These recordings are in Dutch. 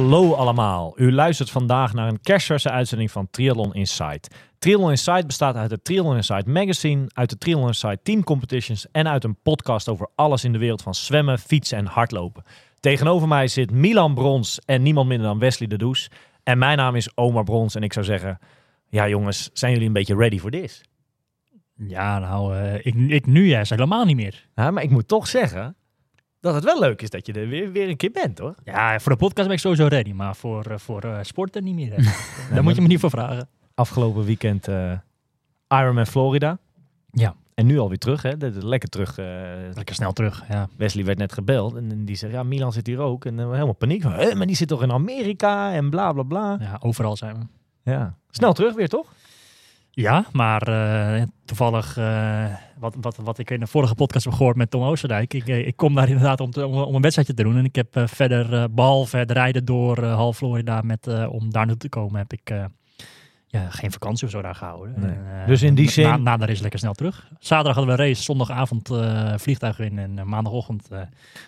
Hallo allemaal. U luistert vandaag naar een kerstverse uitzending van Triathlon Insight. Triathlon Insight bestaat uit het Triathlon Insight magazine, uit de Triathlon Insight team competitions en uit een podcast over alles in de wereld van zwemmen, fietsen en hardlopen. Tegenover mij zit Milan Brons en niemand minder dan Wesley de Does. En mijn naam is Omar Brons en ik zou zeggen, ja jongens, zijn jullie een beetje ready for this? Ja, nou, eh, ik, ik nu juist helemaal niet meer. Ja, maar ik moet toch zeggen dat het wel leuk is dat je er weer, weer een keer bent hoor. Ja, voor de podcast ben ik sowieso ready, maar voor, eh, voor eh, sporten niet meer. Daar moet je me niet voor vragen. Afgelopen weekend eh Ironman Florida. Ja. En nu alweer terug, hè? Lekker terug. Lekker snel terug, ja. Wesley werd net gebeld en die zegt, ja, Milan zit hier ook. En dan helemaal paniek van, "Hè, maar die zit toch in Amerika en bla bla bla. ja. Overal zijn we. Ja. Snel terug weer, toch? Ja, maar eh, toevallig, eh, wat, wat, wat ik in de vorige podcast heb gehoord met Tom Oosterdijk. Ik, eh, ik kom daar inderdaad om, te- om, om een wedstrijdje te doen. En ik heb verder, eh, behalve het rijden door half Florida met, om daar naartoe te komen, heb ik ja, geen vakantie of zo daar gehouden. Nee. En, eh, Dus in die zin- Na, na de race lekker snel terug. Zaterdag hadden we een race, zondagavond vliegtuig in en maandagochtend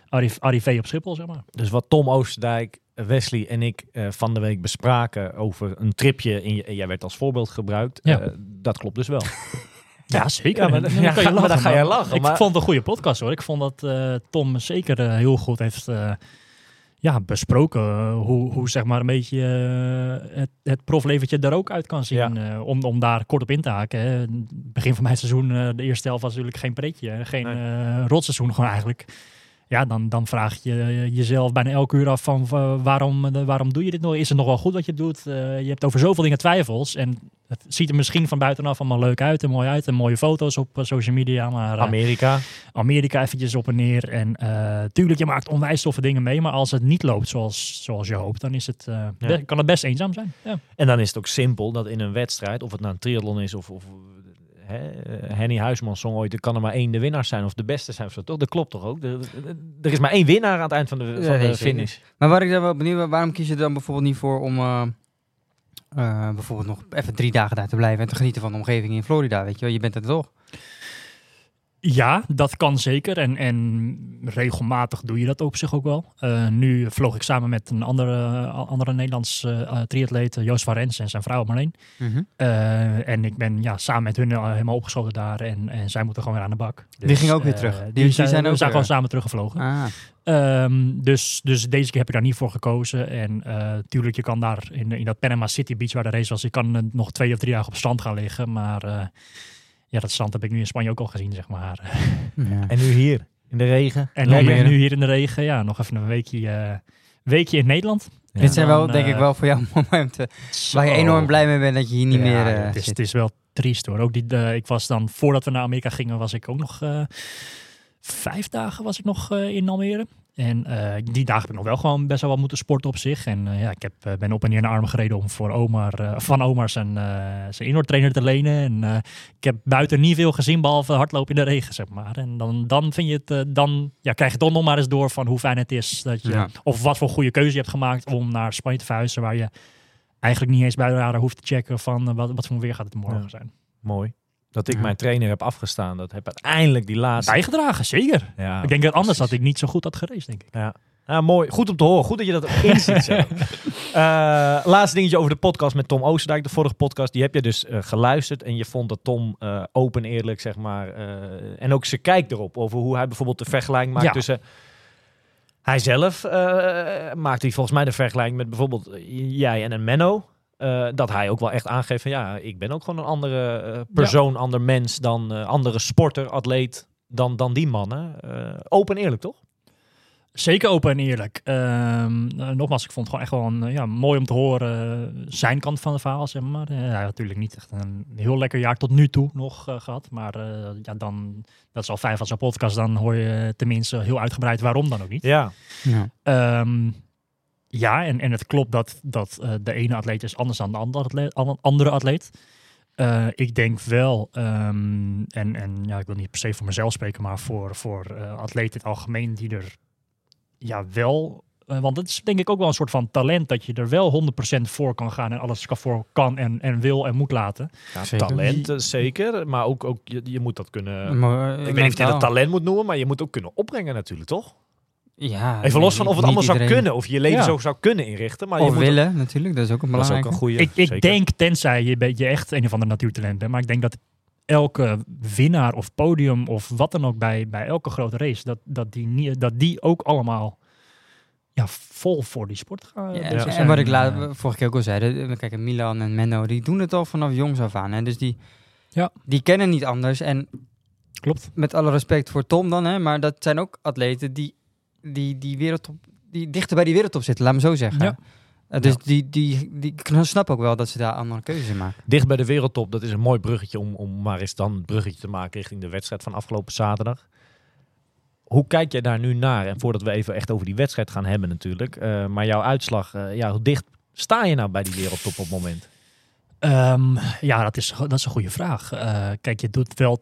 arriv- arrivé op Schiphol, zeg maar. Dus wat Tom Oosterdijk, Wesley en ik eh, van de week bespraken over een tripje. In je, en jij werd als voorbeeld gebruikt. Ja. Eh, dat klopt dus wel. Ja, zeker. Ja, maar dan- ja, je maar dan lachen, ga jij maar lachen, Ik maar- vond het een goede podcast hoor. Ik vond dat eh, Tom zeker heel goed heeft ja, besproken. hoe, hoe zeg maar een beetje het, het profleventje er ook uit kan zien. Ja. om, om daar kort op in te haken. Hè. Begin van mijn seizoen, de eerste helft was natuurlijk geen pretje. Geen Nee. rotseizoen gewoon eigenlijk. Ja, dan, dan vraag je jezelf bijna elke uur af van eh, waarom, eh, waarom doe je dit nog? Is het nog wel goed wat je doet? Eh, je hebt over zoveel dingen twijfels. En het ziet er misschien van buitenaf allemaal leuk uit en mooi uit. En mooie foto's op social media. Maar Amerika. Amerika eventjes op en neer. En tuurlijk, je maakt onwijs toffe dingen mee. Maar als het niet loopt zoals, zoals je hoopt, dan is het, Ja. kan het best eenzaam zijn. Ja. En dan is het ook simpel dat in een wedstrijd, of het nou een triathlon is of, of hè, eh, Henny Huisman zong ooit, er kan er maar één de winnaar zijn of de beste zijn. Of zo, toch? Dat klopt toch ook? Er, is maar één winnaar aan het eind van de, van de finish. Maar waar ik daar wel benieuwd ben, waarom kies je er dan bijvoorbeeld niet voor om eh, eh, bijvoorbeeld nog even drie dagen daar te blijven en te genieten van de omgeving in Florida, weet je wel? Je bent er toch? Ja, dat kan zeker. En, en regelmatig doe je dat op zich ook wel. Eh, nu vloog ik samen met een andere, andere Nederlands eh triatleet, eh, Joost van Rens en zijn vrouw Marleen. Eh, en ik ben ja, samen met hun eh, helemaal opgeschoten daar. En, en zij moeten gewoon weer aan de bak. Die gingen ook weer eh, terug. Die, Die- die zijn, zijn we ook, zijn eh, gewoon samen teruggevlogen. Ah, Ehm, dus, dus deze keer heb ik daar niet voor gekozen. En eh tuurlijk, je kan daar in, in dat Panama City Beach waar de race was, je kan eh, nog twee of drie dagen op strand gaan liggen. Maar eh, ja, dat strand heb ik nu in Spanje ook al gezien, zeg maar. ja. En nu hier, in de regen. En nu, Almere. nu hier in de regen, ja, nog even een weekje, eh, weekje in Nederland. Dit zijn Dan, wel, denk eh, ik wel voor jou momenten waar je enorm blij mee bent dat je hier niet Ja, meer eh, het, is, zit. het is wel triest hoor. Ook die, eh, ik was dan, voordat we naar Amerika gingen, was ik ook nog eh, vijf dagen was ik nog eh, in Almere. En eh, die dagen heb ik nog wel gewoon best wel wat moeten sporten op zich. En eh, ja, ik heb, ben op en neer naar Arm gereden om voor Omar, van Omar zijn, zijn indoor trainer te lenen. En ik heb buiten niet veel gezien, behalve hardlopen in de regen, zeg maar. En dan, dan vind je het, dan ja, krijg je toch nog maar eens door van hoe fijn het is. Dat je, Ja. Of wat voor goede keuze je hebt gemaakt om naar Spanje te verhuizen, waar je eigenlijk niet eens bij de radar hoeft te checken van wat, wat voor weer gaat het morgen Ja. zijn. Mooi. Dat ik Ja. mijn trainer heb afgestaan. Dat heb uiteindelijk die laatste... Bijgedragen, zeker. Ja, ik denk dat anders had ik niet zo goed had gereisd, denk ik. Ja. Ja, mooi. Goed om te horen. Goed dat je dat inziet. Eh, laatste dingetje over de podcast met Tom Oosterdijk. De vorige podcast, die heb je dus eh, geluisterd. En je vond dat Tom eh, open eerlijk, zeg maar. en ook zijn kijk erop. Over hoe hij bijvoorbeeld de vergelijking maakt Ja. tussen... Hij zelf maakt hij volgens mij de vergelijking met bijvoorbeeld jij en een Menno. Eh, dat hij ook wel echt aangeeft van ja, ik ben ook gewoon een andere eh, persoon, ander mens dan eh, andere sporter, atleet dan, dan die mannen. Eh, open eerlijk, toch? Zeker open en eerlijk. Ehm, eh, nogmaals, ik vond het gewoon echt wel een, ja, mooi om te horen zijn kant van het verhaal, zeg maar. Hij had natuurlijk niet echt een heel lekker jaar tot nu toe nog eh, gehad. Maar eh, ja, dan, dat is al vijf van zo'n podcast, dan hoor je tenminste heel uitgebreid waarom dan ook niet. Ja, Ja. Ehm, ja, en, en het klopt dat, dat eh, de ene atleet is anders dan de andere atleet. an- andere atleet. Eh, ik denk wel, ehm, en, en ja, ik wil niet per se voor mezelf spreken, maar voor, voor eh, atleten in het algemeen die er ja wel, want het is denk ik ook wel een soort van talent dat je er wel 100% voor kan gaan en alles kan voor kan en, en wil en moet laten. ja Zeker. talent zeker. Maar ook, ook je, je moet dat kunnen... Maar, ik weet niet of je dat talent moet noemen, maar je moet ook kunnen opbrengen natuurlijk, toch? Ja, Even los van of het allemaal zou iedereen- kunnen, of je je leven Ja. zo zou kunnen inrichten. Maar je Of moet willen, natuurlijk. Dat is ook een dat is ook belangrijke. een goede. ik ik denk, tenzij je, be- je echt een of ander natuurtalent bent, maar ik denk dat elke winnaar of podium of wat dan ook bij, bij elke grote race, dat, dat, die, niet- dat die ook allemaal ja, vol voor die sport gaan. Ja, bezig en- zijn. Wat ik Eh, laat, vorige keer ook al zei, de- kijk, Milan en Menno, die doen het al vanaf jongs af aan. Hè? Dus die, Ja. die kennen niet anders. En Klopt. met alle respect voor Tom dan, hè, maar dat zijn ook atleten die, die, die, wereldtop, die dichter bij die wereldtop zitten, laat me zo zeggen. Ja. Eh, dus Ja. die, die, die, ik snap ook wel dat ze daar andere keuzes maken. Dicht bij de wereldtop, dat is een mooi bruggetje om, om maar eens dan een bruggetje te maken richting de wedstrijd van afgelopen zaterdag. Hoe kijk jij daar nu naar? En voordat we even echt over die wedstrijd gaan hebben natuurlijk. eh, maar jouw uitslag, eh, ja, hoe dicht sta je nou bij die wereldtop op het moment? Ehm, ja, dat is, dat is een goede vraag. Eh, kijk, je doet wel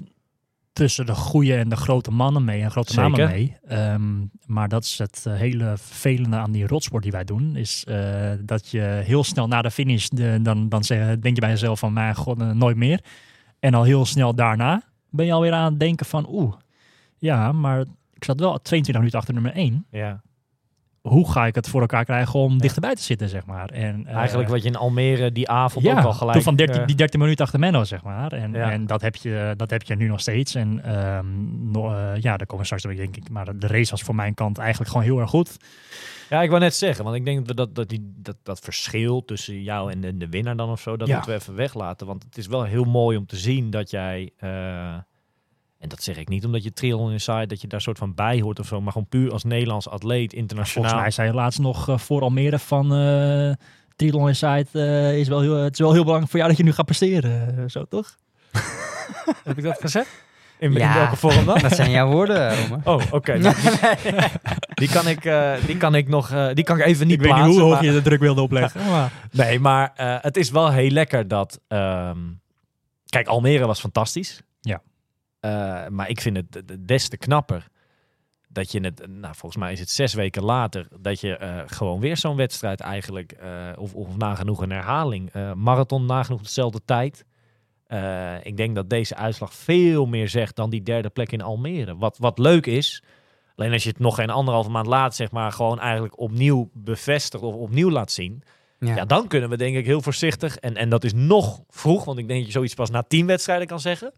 tussen de goede en de grote mannen mee en grote Zeker. namen mee. Ehm, maar dat is het eh, hele vervelende aan die rotsport die wij doen. Is eh, dat je heel snel na de finish, de, dan, dan zeg, denk je bij jezelf van, mijn god, eh, nooit meer. En al heel snel daarna ben je alweer aan het denken van, oeh, ja, maar ik zat wel 22 minuten achter nummer 1. Ja. Hoe ga ik het voor elkaar krijgen om dichterbij te zitten, zeg maar. En, eh, Eigenlijk wat je in Almere die avond ook al gelijk... van 13, eh, die 13 minuten achter Menno, zeg maar. En, Ja. en dat, heb je, dat heb je nu nog steeds. En ehm, no- eh, ja, daar komen we straks op, denk ik. Maar de race was voor mijn kant eigenlijk gewoon heel erg goed. Ja, ik wou net zeggen, want ik denk dat dat, dat, die, dat, dat verschil tussen jou en de, de winnaar dan of zo, dat moeten we even weglaten. Want het is wel heel mooi om te zien dat jij, en dat zeg ik niet omdat je Triathlon Inside, dat je daar soort van bij hoort of zo, maar gewoon puur als Nederlands atleet, internationaal. Volgens mij zei je laatst nog eh, voor Almere van... eh Triathlon Insight eh, is wel heel, het is wel heel belangrijk voor jou dat je nu gaat presteren. zo toch? Heb ik dat gezegd? In, welke vorm dan? Dat zijn jouw woorden, Rome. Oh, oké. Die, die kan ik, eh, die kan ik nog, eh, die kan ik even niet ik weet niet plaatsen. hoe hoog maar- je de druk wilde opleggen. maar Nee, maar eh, het is wel heel lekker dat. ehm, kijk, Almere was fantastisch. Eh, maar ik vind het des te knapper dat je het, nou volgens mij is het zes weken later, dat je eh, gewoon weer zo'n wedstrijd eigenlijk, eh, of, of nagenoeg een herhaling, marathon nagenoeg dezelfde tijd. Ik denk dat deze uitslag veel meer zegt dan die derde plek in Almere. Wat, wat leuk is, alleen als je het nog geen anderhalve maand later, zeg maar, gewoon eigenlijk opnieuw bevestigt of opnieuw laat zien. Ja. Ja, dan kunnen we denk ik heel voorzichtig. En, en dat is nog vroeg, want ik denk dat je zoiets pas na tien wedstrijden kan zeggen.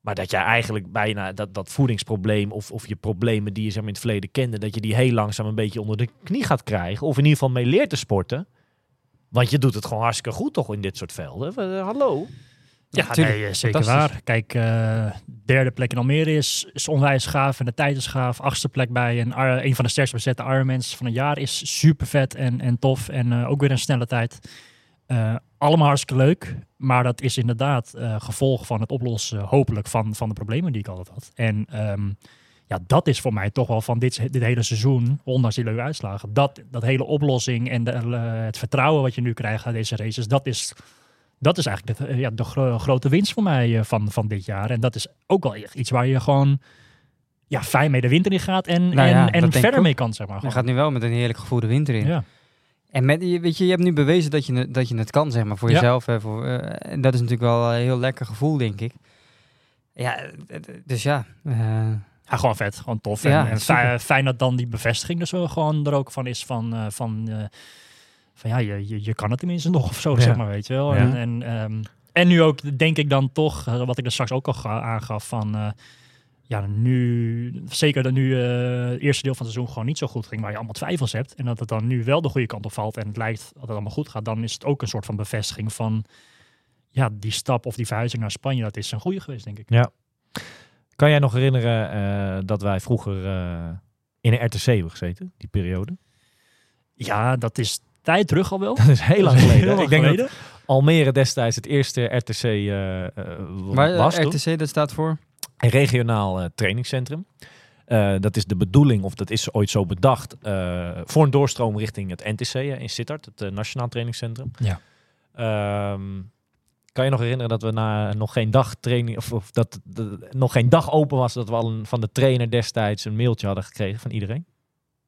Maar dat jij eigenlijk bijna dat, dat voedingsprobleem of, of je problemen die je zeg maar, in het verleden kende, dat je die heel langzaam een beetje onder de knie gaat krijgen. Of in ieder geval mee leert te sporten. Want je doet het gewoon hartstikke goed toch in dit soort velden. Eh, hallo? Ja, tuurlijk. nee, eh, zeker waar. Kijk, eh, derde plek in Almere is, is onwijs gaaf en de tijd is gaaf. Achtste plek bij een, een van de sterkst bezette Ironmans van het jaar is super vet en, en tof. En eh, ook weer een snelle tijd. Eh, allemaal hartstikke leuk. Maar dat is inderdaad eh, gevolg van het oplossen, hopelijk, van, van de problemen die ik altijd had. En ehm, ja, dat is voor mij toch wel van dit, dit hele seizoen, ondanks die leuke uitslagen, dat, dat hele oplossing en de, eh, het vertrouwen wat je nu krijgt uit deze races, dat is dat is eigenlijk de, ja, de gro- grote winst voor mij eh, van, van dit jaar. En dat is ook wel echt iets waar je gewoon ja, fijn mee de winter in gaat en, Nou ja, en, en verder mee kan, zeg maar. Je gaat nu wel met een heerlijk gevoel de winter in. ja. En met, je- weet je, je hebt nu bewezen dat je, dat je het kan, zeg maar, voor Ja. jezelf. Hè, voor, eh, en dat is natuurlijk wel een heel lekker gevoel, denk ik. Ja, dus ja. eh, Ja, gewoon vet, gewoon tof. Ja, en fijn, dat dan die bevestiging zo gewoon er ook van is van, eh, van, van ja, je, je, je kan het tenminste nog of zo, zeg maar, weet je wel. En, en, ehm, en nu ook, denk ik dan toch, wat ik er straks ook al ga- aangaf, van ja, nu, zeker dat nu eh, het eerste deel van het seizoen gewoon niet zo goed ging, waar je allemaal twijfels hebt, en dat het dan nu wel de goede kant op valt en het lijkt dat het allemaal goed gaat, dan is het ook een soort van bevestiging van, ja, die stap of die verhuizing naar Spanje, dat is een goede geweest, denk ik. Kan jij nog herinneren eh, dat wij vroeger, eh, in een RTC hebben gezeten, die periode. Ja, dat is tijd terug al wel. Dat is heel lang geleden. Heel lang ik denk geleden. dat Almere destijds het eerste RTC eh, eh, Maar was. toen. RTC, dat staat voor? Een regionaal eh, trainingscentrum. Eh, dat is de bedoeling, of dat is ooit zo bedacht, eh, voor een doorstroom richting het NTC in Sittard, het Nationaal Trainingscentrum. Ja. Ehm, kan je nog herinneren dat we na nog geen dag training, of, of dat de- nog geen dag open was, dat we al een, van de trainer destijds een mailtje hadden gekregen van iedereen?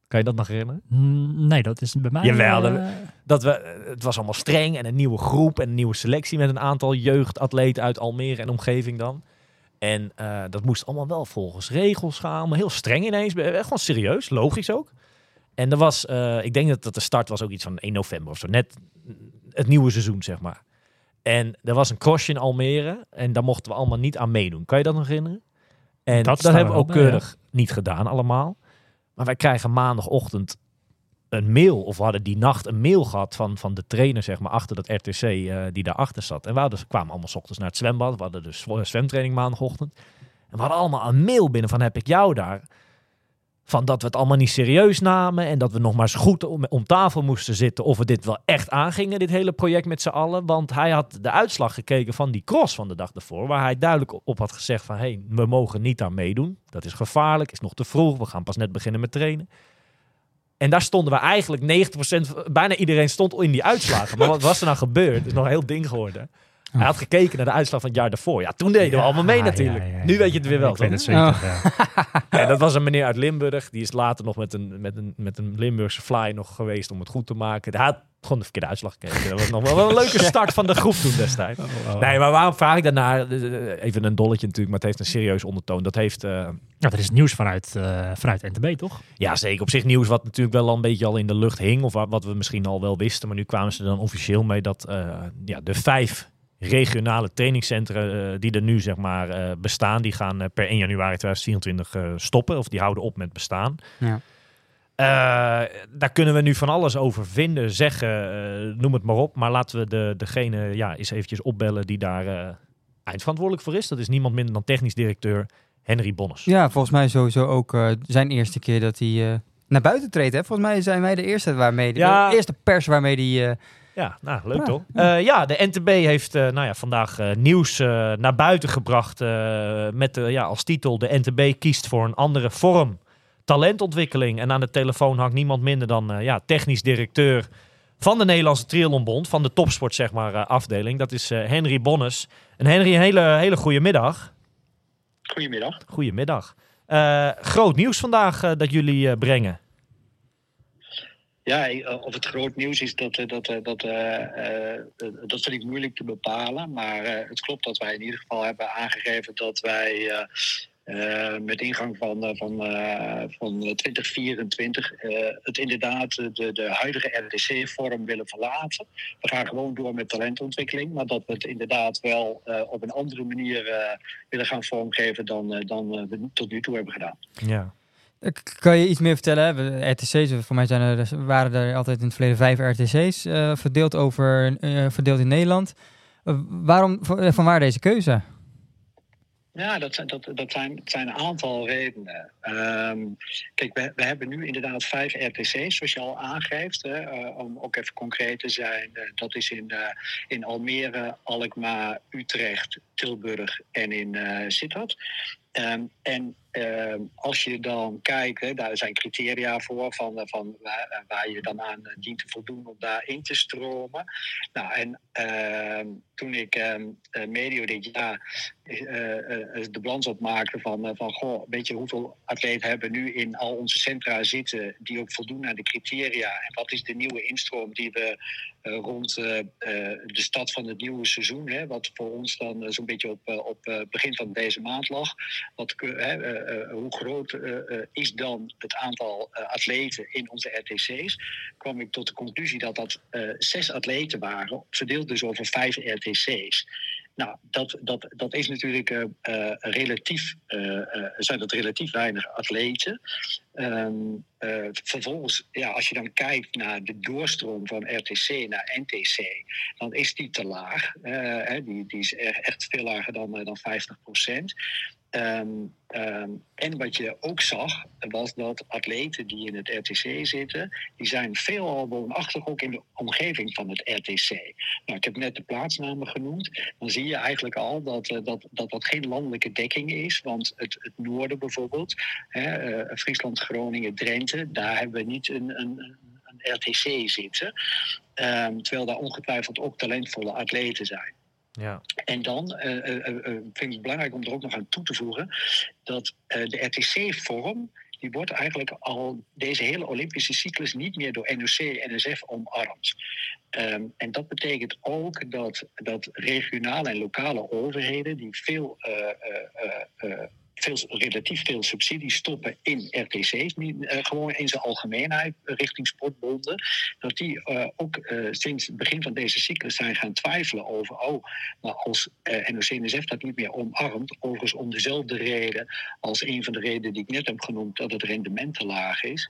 Kan je dat nog herinneren? Mm, Nee, dat is bij mij... Jawel, dat- Dat we, het was allemaal streng en een nieuwe groep en een nieuwe selectie met een aantal jeugdatleten uit Almere en omgeving dan. En eh, dat moest allemaal wel volgens regels gaan, maar heel streng ineens. Eh, Gewoon serieus, logisch ook. En er was, eh, ik denk dat, dat de start was ook iets van 1 november of zo, net het nieuwe seizoen zeg maar. En er was een crossje in Almere en daar mochten we allemaal niet aan meedoen. Kan je dat nog herinneren? En Dat hebben we ook keurig niet gedaan allemaal. Maar wij krijgen maandagochtend een mail, of hadden die nacht een mail gehad van, van de trainer, zeg maar, achter dat RTC eh, die daarachter zat. En we hadden, kwamen allemaal 's ochtends naar het zwembad. We hadden dus zw- zwemtraining maandagochtend. En we hadden allemaal een mail binnen van heb ik jou daar. Van dat we het allemaal niet serieus namen en dat we nog maar eens goed om, om tafel moesten zitten of we dit wel echt aangingen, dit hele project met z'n allen. Want hij had de uitslag gekeken van die cross van de dag ervoor, waar hij duidelijk op had gezegd van hé, hey, we mogen niet aan meedoen. Dat is gevaarlijk, is nog te vroeg, we gaan pas net beginnen met trainen. En daar stonden we eigenlijk 90%, van- bijna iedereen stond in die uitslagen. Maar wat was er nou gebeurd? Het is nog een heel ding geworden. Hij had gekeken naar de uitslag van het jaar daarvoor. Ja, toen deden we allemaal mee natuurlijk. ja, ja, nu weet je het weer wel. Ik weet het zeker, ja. En dat was een meneer uit Limburg. Die is later nog met een, met een, met een Limburgse fly nog geweest om het goed te maken. Hij had gewoon de verkeerde uitslag gekeken. Dat was nog wel, wel een leuke start van de groep toen destijds. Nee, maar waarom vraag ik daarnaar? Even een dolletje natuurlijk, maar het heeft een serieus ondertoon. Dat heeft... eh, Nou, dat is nieuws vanuit, eh, vanuit NTB, toch? Ja, zeker. Op zich nieuws wat natuurlijk wel al een beetje al in de lucht hing. Of wat, wat we misschien al wel wisten. Maar nu kwamen ze er dan officieel mee dat eh, ja, de vijf regionale trainingscentra eh, die er nu zeg maar eh, bestaan, die gaan eh, per 1 januari 2024 eh, stoppen. Of die houden op met bestaan. Ja. Daar kunnen we nu van alles over vinden, zeggen, noem het maar op. Maar laten we de, degene ja, eens eventjes opbellen die daar eindverantwoordelijk voor is. Dat is niemand minder dan technisch directeur Henry Bonnes. Ja, volgens mij sowieso ook zijn eerste keer dat hij naar buiten treedt. Hè? Volgens mij zijn wij de eerste waarmee, Ja. de eerste pers waarmee die. eh, Ja, nou, leuk Ja, toch? Ja. ja, de NTB heeft eh, nou ja, vandaag eh, nieuws eh, naar buiten gebracht eh, met ja, als titel de NTB kiest voor een andere vorm talentontwikkeling. En aan de telefoon hangt niemand minder dan eh, ja, technisch directeur van de Nederlandse Triathlonbond, van de topsport zeg maar, eh, afdeling. Dat is eh, Henry Bonnes. En Henry, een hele, hele goede middag. Goedemiddag. Goedemiddag. Eh groot nieuws vandaag eh, dat jullie eh, brengen. Ja, eh, of het groot nieuws is, dat, eh, dat, eh, dat, eh, dat vind ik moeilijk te bepalen. Maar het klopt dat wij in ieder geval hebben aangegeven dat wij met ingang van, van, van 2024 eh, het inderdaad de, de huidige RDC-vorm willen verlaten. We gaan gewoon door met talentontwikkeling, maar dat we het inderdaad wel op een andere manier willen gaan vormgeven dan, dan we tot nu toe hebben gedaan. Ja. K- kan je iets meer vertellen? RTC's, voor mij zijn er, dus- waren er altijd in het verleden vijf RTC's eh, verdeeld, over, eh, verdeeld in Nederland. Eh, waarom, van, eh, waar deze keuze? Ja, dat zijn, dat, dat zijn, zijn een aantal redenen. Ehm, kijk, we, hebben nu inderdaad vijf RTC's, zoals je al aangeeft. Hè, eh, om ook even concreet te zijn. eh, dat is in, eh, in Almere, Alkmaar, Utrecht, Tilburg en in eh Sittard. Ehm, en ehm, als je dan kijkt, daar zijn criteria voor van, eh, van waar, waar je dan aan eh, dient te voldoen om daarin te stromen. Nou, en ehm, toen ik eh, medio dit jaar eh, eh, de balans opmaakte van, eh, van goh, weet je hoeveel atleten hebben nu in al onze centra zitten die ook voldoen aan de criteria en wat is de nieuwe instroom die we eh, rond eh, eh, de start van het nieuwe seizoen, hè, wat voor ons dan eh, zo'n beetje op, eh, op eh, begin van deze maand lag. Wat, eh, eh, hoe groot eh, eh, is dan het aantal eh, atleten in onze RTC's? kwam ik tot de conclusie dat dat eh, zes atleten waren, verdeeld dus over vijf RTC's. Nou, dat, dat, dat is natuurlijk eh, eh, relatief, eh, zijn dat relatief weinig atleten. Ehm, eh, vervolgens, ja, als je dan kijkt naar de doorstroom van RTC naar NTC, dan is die te laag. Hè, die, die is er- echt veel lager dan, dan 50 procent. Ehm, ehm, en wat je ook zag, was dat atleten die in het RTC zitten, die zijn veelal woonachtig ook in de omgeving van het RTC. Nou, ik heb net de plaatsnamen genoemd. Dan zie je eigenlijk al dat eh, dat, dat, dat geen landelijke dekking is. Want het, het noorden bijvoorbeeld, hè, eh, Friesland, Groningen, Drenthe, daar hebben we niet een, een, RTC zitten. Ehm, terwijl daar ongetwijfeld ook talentvolle atleten zijn. Ja. En dan eh, eh, eh, vind ik het belangrijk om er ook nog aan toe te voegen dat de RTC-vorm, die wordt eigenlijk al deze hele Olympische cyclus niet meer door NOC en NSF omarmd. Ehm, en dat betekent ook dat, dat regionale en lokale overheden, die veel, veel, relatief veel subsidies stoppen in RTC's, niet, eh, gewoon in zijn algemeenheid eh, richting sportbonden, dat die eh, ook sinds het begin van deze cyclus zijn gaan twijfelen over, oh, maar als NOC-NSF dat niet meer omarmt, overigens om dezelfde reden als een van de redenen die ik net heb genoemd, dat het rendement te laag is,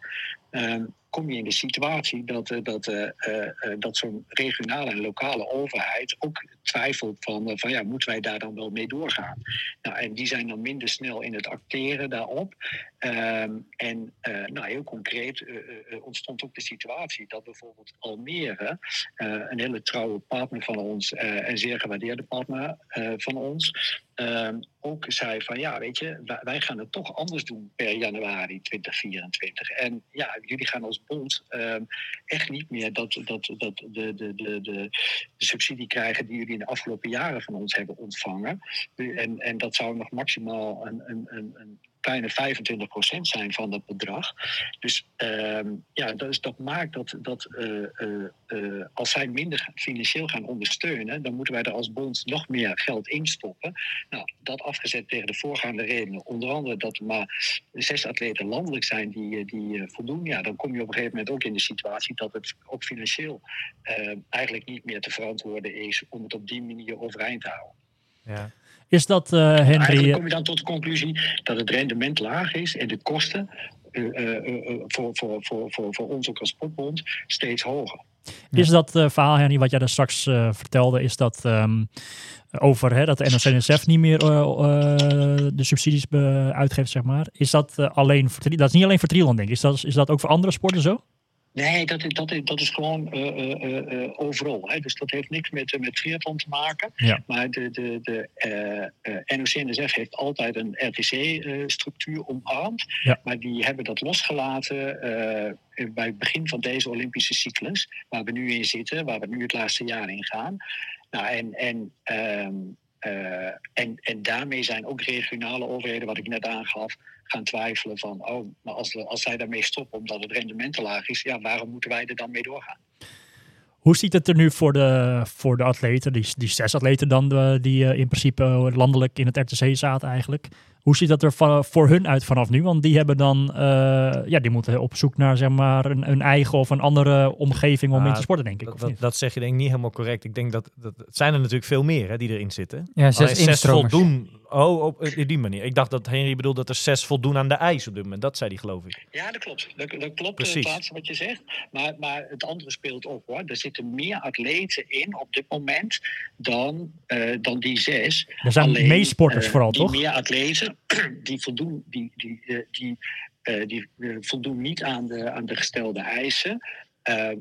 ehm, kom je in de situatie dat, eh, dat, eh, eh, dat zo'n regionale en lokale overheid ook twijfelt van, van ja, moeten wij daar dan wel mee doorgaan? Nou, en die zijn dan minder snel in het acteren daarop. Ehm, en nou, heel concreet ontstond ook de situatie dat bijvoorbeeld Almere, een hele trouwe partner van ons en zeer gewaardeerde partner van ons, ehm, ook zei van ja, weet je, wij, gaan het toch anders doen per januari 2024. En ja, jullie gaan als bond ehm, echt niet meer dat, dat, dat de, de, de, de, de subsidie krijgen die jullie in de afgelopen jaren van ons hebben ontvangen. En, en dat zou nog maximaal een, een, een, een kleine 25% zijn van dat bedrag. Dus ehm, ja, dat, maakt dat, dat eh, eh, eh, als zij minder financieel gaan ondersteunen, dan moeten wij er als bond nog meer geld in stoppen. Nou, dat afgezet tegen de voorgaande redenen, onder andere dat er maar zes atleten landelijk zijn die, die voldoen, ja, dan kom je op een gegeven moment ook in de situatie dat het ook financieel eigenlijk niet meer te verantwoorden is om het op die manier overeind te houden. Ja. Is dat, eh, Eigenlijk Henry... kom je dan tot de conclusie dat het rendement laag is en de kosten eh, eh, eh, eh, voor, voor, voor, voor, voor ons ook als sportbond steeds hoger. Is dat eh, verhaal, Henry, wat jij daar straks eh, vertelde, is dat ehm, over hè, dat de NOC-NSF niet meer eh, eh, de subsidies uitgeeft, zeg maar. Is dat eh, alleen voor, dat is niet alleen voor triathlon, denk ik. Is dat, is dat ook voor andere sporten zo? Nee, dat, is- dat, is, dat is gewoon eh, eh, eh, overal. Hè. Dus dat heeft niks met, met te maken. Ja. Maar de, de, de NOC-NSF heeft altijd een RTC-structuur omarmd. Ja. Maar die hebben dat losgelaten bij het begin van deze Olympische cyclus. Waar we nu in zitten, waar we nu het laatste jaar in gaan. Nou, en, en, ehm, eh, en, en daarmee zijn ook regionale overheden, wat ik net aangaf, gaan twijfelen van, oh, maar als, we, als zij daarmee stoppen omdat het rendement te laag is, ja, waarom moeten wij er dan mee doorgaan? Hoe ziet het er nu voor de, voor de atleten, die, die zes atleten dan, eh, die eh, in principe landelijk in het RTC zaten eigenlijk? Hoe ziet dat er voor hun uit vanaf nu? Want die hebben dan, eh, ja, die moeten op zoek naar zeg maar een, een eigen of een andere omgeving om in te sporten, denk ik. Dat, of dat, niet? dat zeg je denk ik niet helemaal correct. Ik denk dat, dat het zijn er natuurlijk veel meer hè, die erin zitten. Ja, zes Alleen zes instromers. voldoen. Oh, op die manier. Ik dacht dat Henry bedoelde dat er zes voldoen aan de eis op dit moment. Dat zei hij geloof ik. Ja, dat klopt. Dat, dat klopt, Precies. het laatste wat je zegt. Maar, maar het andere speelt ook hoor. Er zitten meer atleten in op dit moment dan, eh, dan die zes. er zijn Alleen, meesporters eh, vooral, die toch? meer atleten die voldoen, die, die, eh, die, eh, die eh, voldoen niet aan de, aan de gestelde eisen.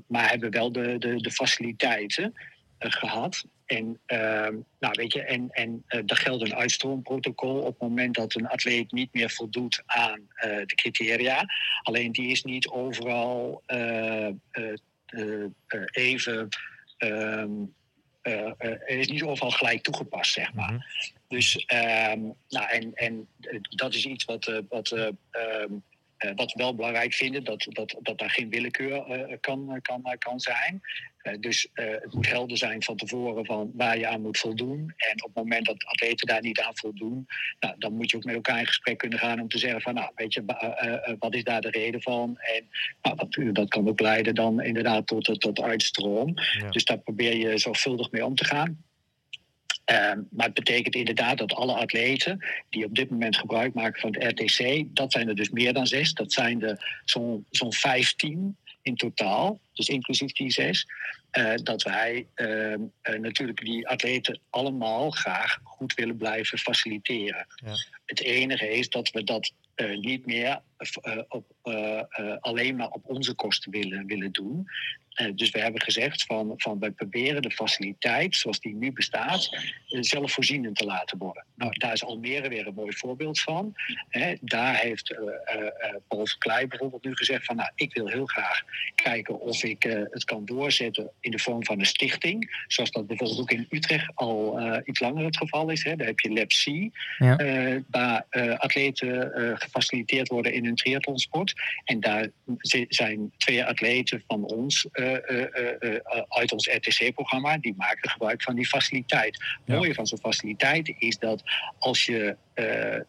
maar hebben wel de, de, de faciliteiten eh, gehad. En, ehm, nou, weet je, en, en er geldt een uitstroomprotocol op het moment dat een atleet niet meer voldoet aan de criteria. Alleen die is niet overal even. ehm, eh, eh, is niet overal gelijk toegepast, zeg maar. Mhm. Dus, ehm, nou, en, en dat is iets wat, eh, wat, eh, eh, wat we wel belangrijk vinden, dat, dat, dat daar geen willekeur eh, kan, kan, kan zijn. Eh, dus het moet helder zijn van tevoren van waar je aan moet voldoen. En op het moment dat atleten daar niet aan voldoen, nou, dan moet je ook met elkaar in gesprek kunnen gaan om te zeggen van, nou, weet je, wa- wat is daar de reden van? En nou, dat, dat kan ook leiden dan inderdaad tot, tot uitstroom. Ja. Dus daar probeer je zorgvuldig mee om te gaan. Ehm, maar het betekent inderdaad dat alle atleten die op dit moment gebruik maken van het RTC, dat zijn er dus meer dan zes. Dat zijn er zo'n zo'n 15 in totaal, dus inclusief die zes. eh, dat wij ehm, eh, natuurlijk die atleten allemaal graag goed willen blijven faciliteren. Ja. Het enige is dat we dat eh, niet meer op, eh, eh, alleen maar op onze kosten willen, willen doen. Eh, dus we hebben gezegd van, van wij proberen de faciliteit zoals die nu bestaat eh, zelfvoorzienend te laten worden. Nou, daar is Almere weer een mooi voorbeeld van. Hè, daar heeft eh, eh, eh, Paul Verkleij bijvoorbeeld nu gezegd van nou, ik wil heel graag kijken of ik eh, het kan doorzetten in de vorm van een stichting. Zoals dat bijvoorbeeld ook in Utrecht al eh, iets langer het geval is. Hè. Daar heb je Lab C, Ja. eh, waar eh, atleten eh, gefaciliteerd worden in hun triathlonsport. En daar zi- zijn twee atleten van ons eh, eh, eh, uit ons RTC-programma. Die maken gebruik van die faciliteit. Het Ja. mooie van zo'n faciliteit is dat als je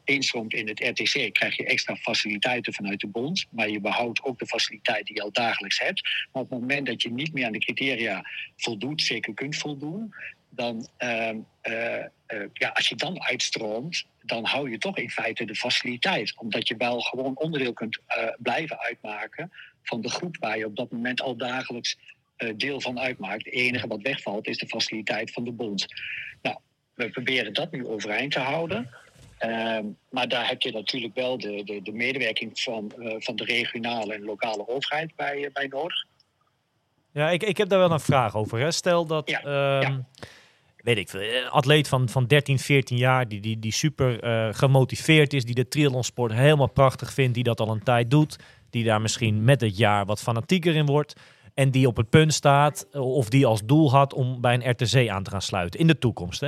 instroomt in het RTC, krijg je extra faciliteiten vanuit de bond. Maar je behoudt ook de faciliteit die je al dagelijks hebt. Maar op het moment dat je niet meer aan de criteria voldoet, zeker kunt voldoen, dan, ehm, eh, eh, ja, als je dan uitstroomt, dan hou je toch in feite de faciliteit. Omdat je wel gewoon onderdeel kunt eh, blijven uitmaken van de groep waar je op dat moment al dagelijks eh, deel van uitmaakt. Het enige wat wegvalt is de faciliteit van de bond. Nou, we proberen dat nu overeind te houden. Ehm, maar daar heb je natuurlijk wel de, de, de medewerking van, eh, van de regionale en lokale overheid bij, bij nodig. Ja, ik, ik heb daar wel een vraag over. Hè. Stel dat, Ja, ehm, weet ik veel, een atleet van, van 13, 14 jaar, die, die, die super eh, gemotiveerd is, die de triathlonsport helemaal prachtig vindt, die dat al een tijd doet, die daar misschien met het jaar wat fanatieker in wordt, en die op het punt staat, eh, of die als doel had om bij een RTC aan te gaan sluiten, in de toekomst.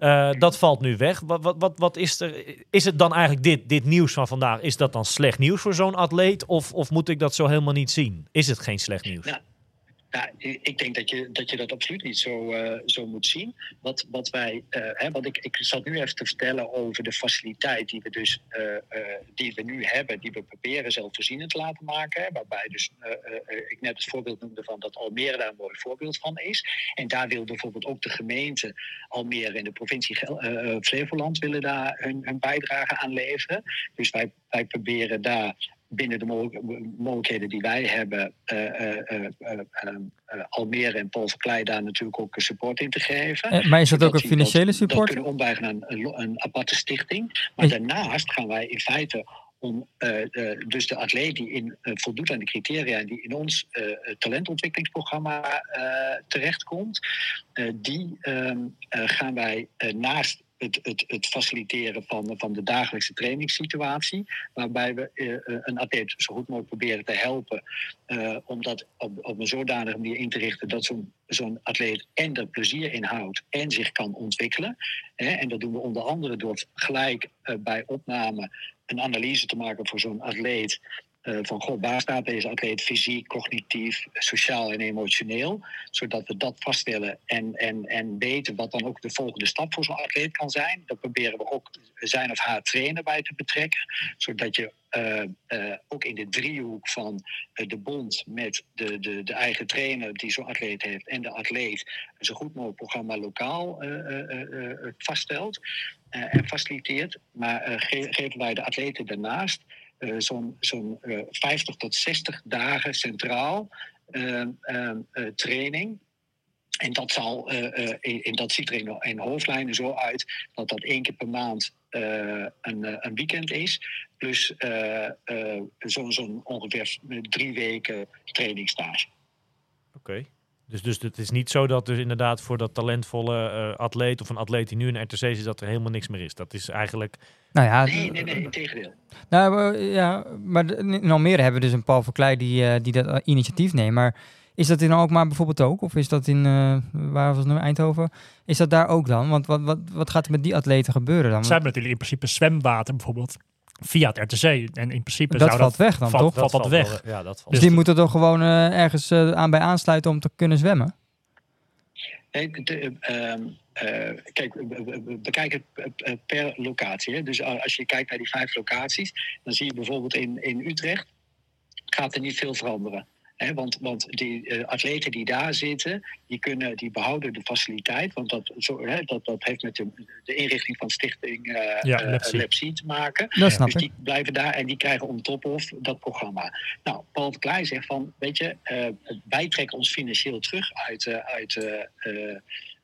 Eh, dat valt nu weg. Wat, wat, wat, wat is er? Is het dan eigenlijk dit, dit nieuws van vandaag? Is dat dan slecht nieuws voor zo'n atleet? Of, of moet ik dat zo helemaal niet zien? Is het geen slecht nieuws? Nou, Nou, ik denk dat je dat, je dat absoluut niet zo, eh, zo moet zien. Wat, wat wij, eh, hè, ik, ik zat nu even te vertellen over de faciliteit die we dus eh, die we nu hebben, die we proberen zelfvoorzienend te laten maken. Waarbij dus ik net het voorbeeld noemde van dat Almere daar een mooi voorbeeld van is. En daar wil bijvoorbeeld ook de gemeente Almere en de provincie Flevoland willen daar hun, hun bijdrage aan leveren. Dus wij, wij proberen daar binnen de mogelijk- mogelijkheden die wij hebben, eh, eh, eh, Almere en Paul Verkleij daar natuurlijk ook support in te geven. Maar is dat ook een financiële dat- Dat support? kunnen ombuigen naar een, aparte stichting. Maar daarnaast gaan wij in feite om dus de atleet die in, voldoet aan de criteria en die in ons talentontwikkelingsprogramma terechtkomt, die ehm, eh, gaan wij naast het, het, het faciliteren van, van de dagelijkse trainingssituatie, waarbij we eh, eh, een atleet zo goed mogelijk proberen te helpen eh, om dat op, een zodanige manier in te richten dat zo'n atleet en er plezier in houdt en zich kan ontwikkelen. Hè, en dat doen we onder andere door gelijk bij opname een analyse te maken voor zo'n atleet. Eh, van goh, waar staat deze atleet fysiek, cognitief, sociaal en emotioneel? Zodat we dat vaststellen en, en, en weten wat dan ook de volgende stap voor zo'n atleet kan zijn. Daar proberen we ook zijn of haar trainer bij te betrekken. Zodat je eh, eh, ook in de driehoek van de bond met de, de, de eigen trainer die zo'n atleet heeft en de atleet zo goed mogelijk programma lokaal vaststelt en faciliteert. Maar ge- geven wij de atleten daarnaast eh, zo'n eh, 50 tot 60 dagen centraal eh, eh, eh, training. En dat, zal, eh, eh, in, in- dat ziet er in, hoofdlijnen zo uit dat dat één keer per maand eh, een, eh, een weekend is. Plus eh, eh, zo'n zo'n ongeveer drie weken trainingstage. Oké. Dus, dus het is niet zo dat dus inderdaad voor dat talentvolle eh, atleet of een atleet die nu in RTC zit, dat er helemaal niks meer is. Dat is eigenlijk... Nou ja, Nee, nee, nee, integendeel. Nou, eh, ja, maar in Almere hebben we dus een Paul Verkleij die, eh, die dat initiatief neemt. Maar is dat in Alkmaar bijvoorbeeld ook? Of is dat in, eh, waar was het nu, Eindhoven? Is dat daar ook dan? Want wat, wat, wat gaat er met die atleten gebeuren dan? Ze hebben natuurlijk in principe zwemwater bijvoorbeeld via het RTC. En in principe dat zou valt dat... weg dan, valt- toch? valt dat weg. wel- Ja, dat valt Dus die moeten toch gewoon eh, ergens eh, aan bij aansluiten om te kunnen zwemmen? Nee, de, ehm, eh, kijk, bekijken het eh, per locatie. Hè. Dus als je kijkt naar die vijf locaties, dan zie je bijvoorbeeld in, in Utrecht gaat er niet veel veranderen. Hè, want want die eh, atleten die daar zitten, die, kunnen, die behouden de faciliteit. Want dat, zo, hè, dat, dat heeft met de, de inrichting van stichting eh Ja, eh. Lab C te maken. Dat snap dus ik. die blijven daar en die krijgen on top of dat programma. Nou, Paul de Kleij zegt van, weet je, eh, wij trekken ons financieel terug uit, eh, uit, eh, eh,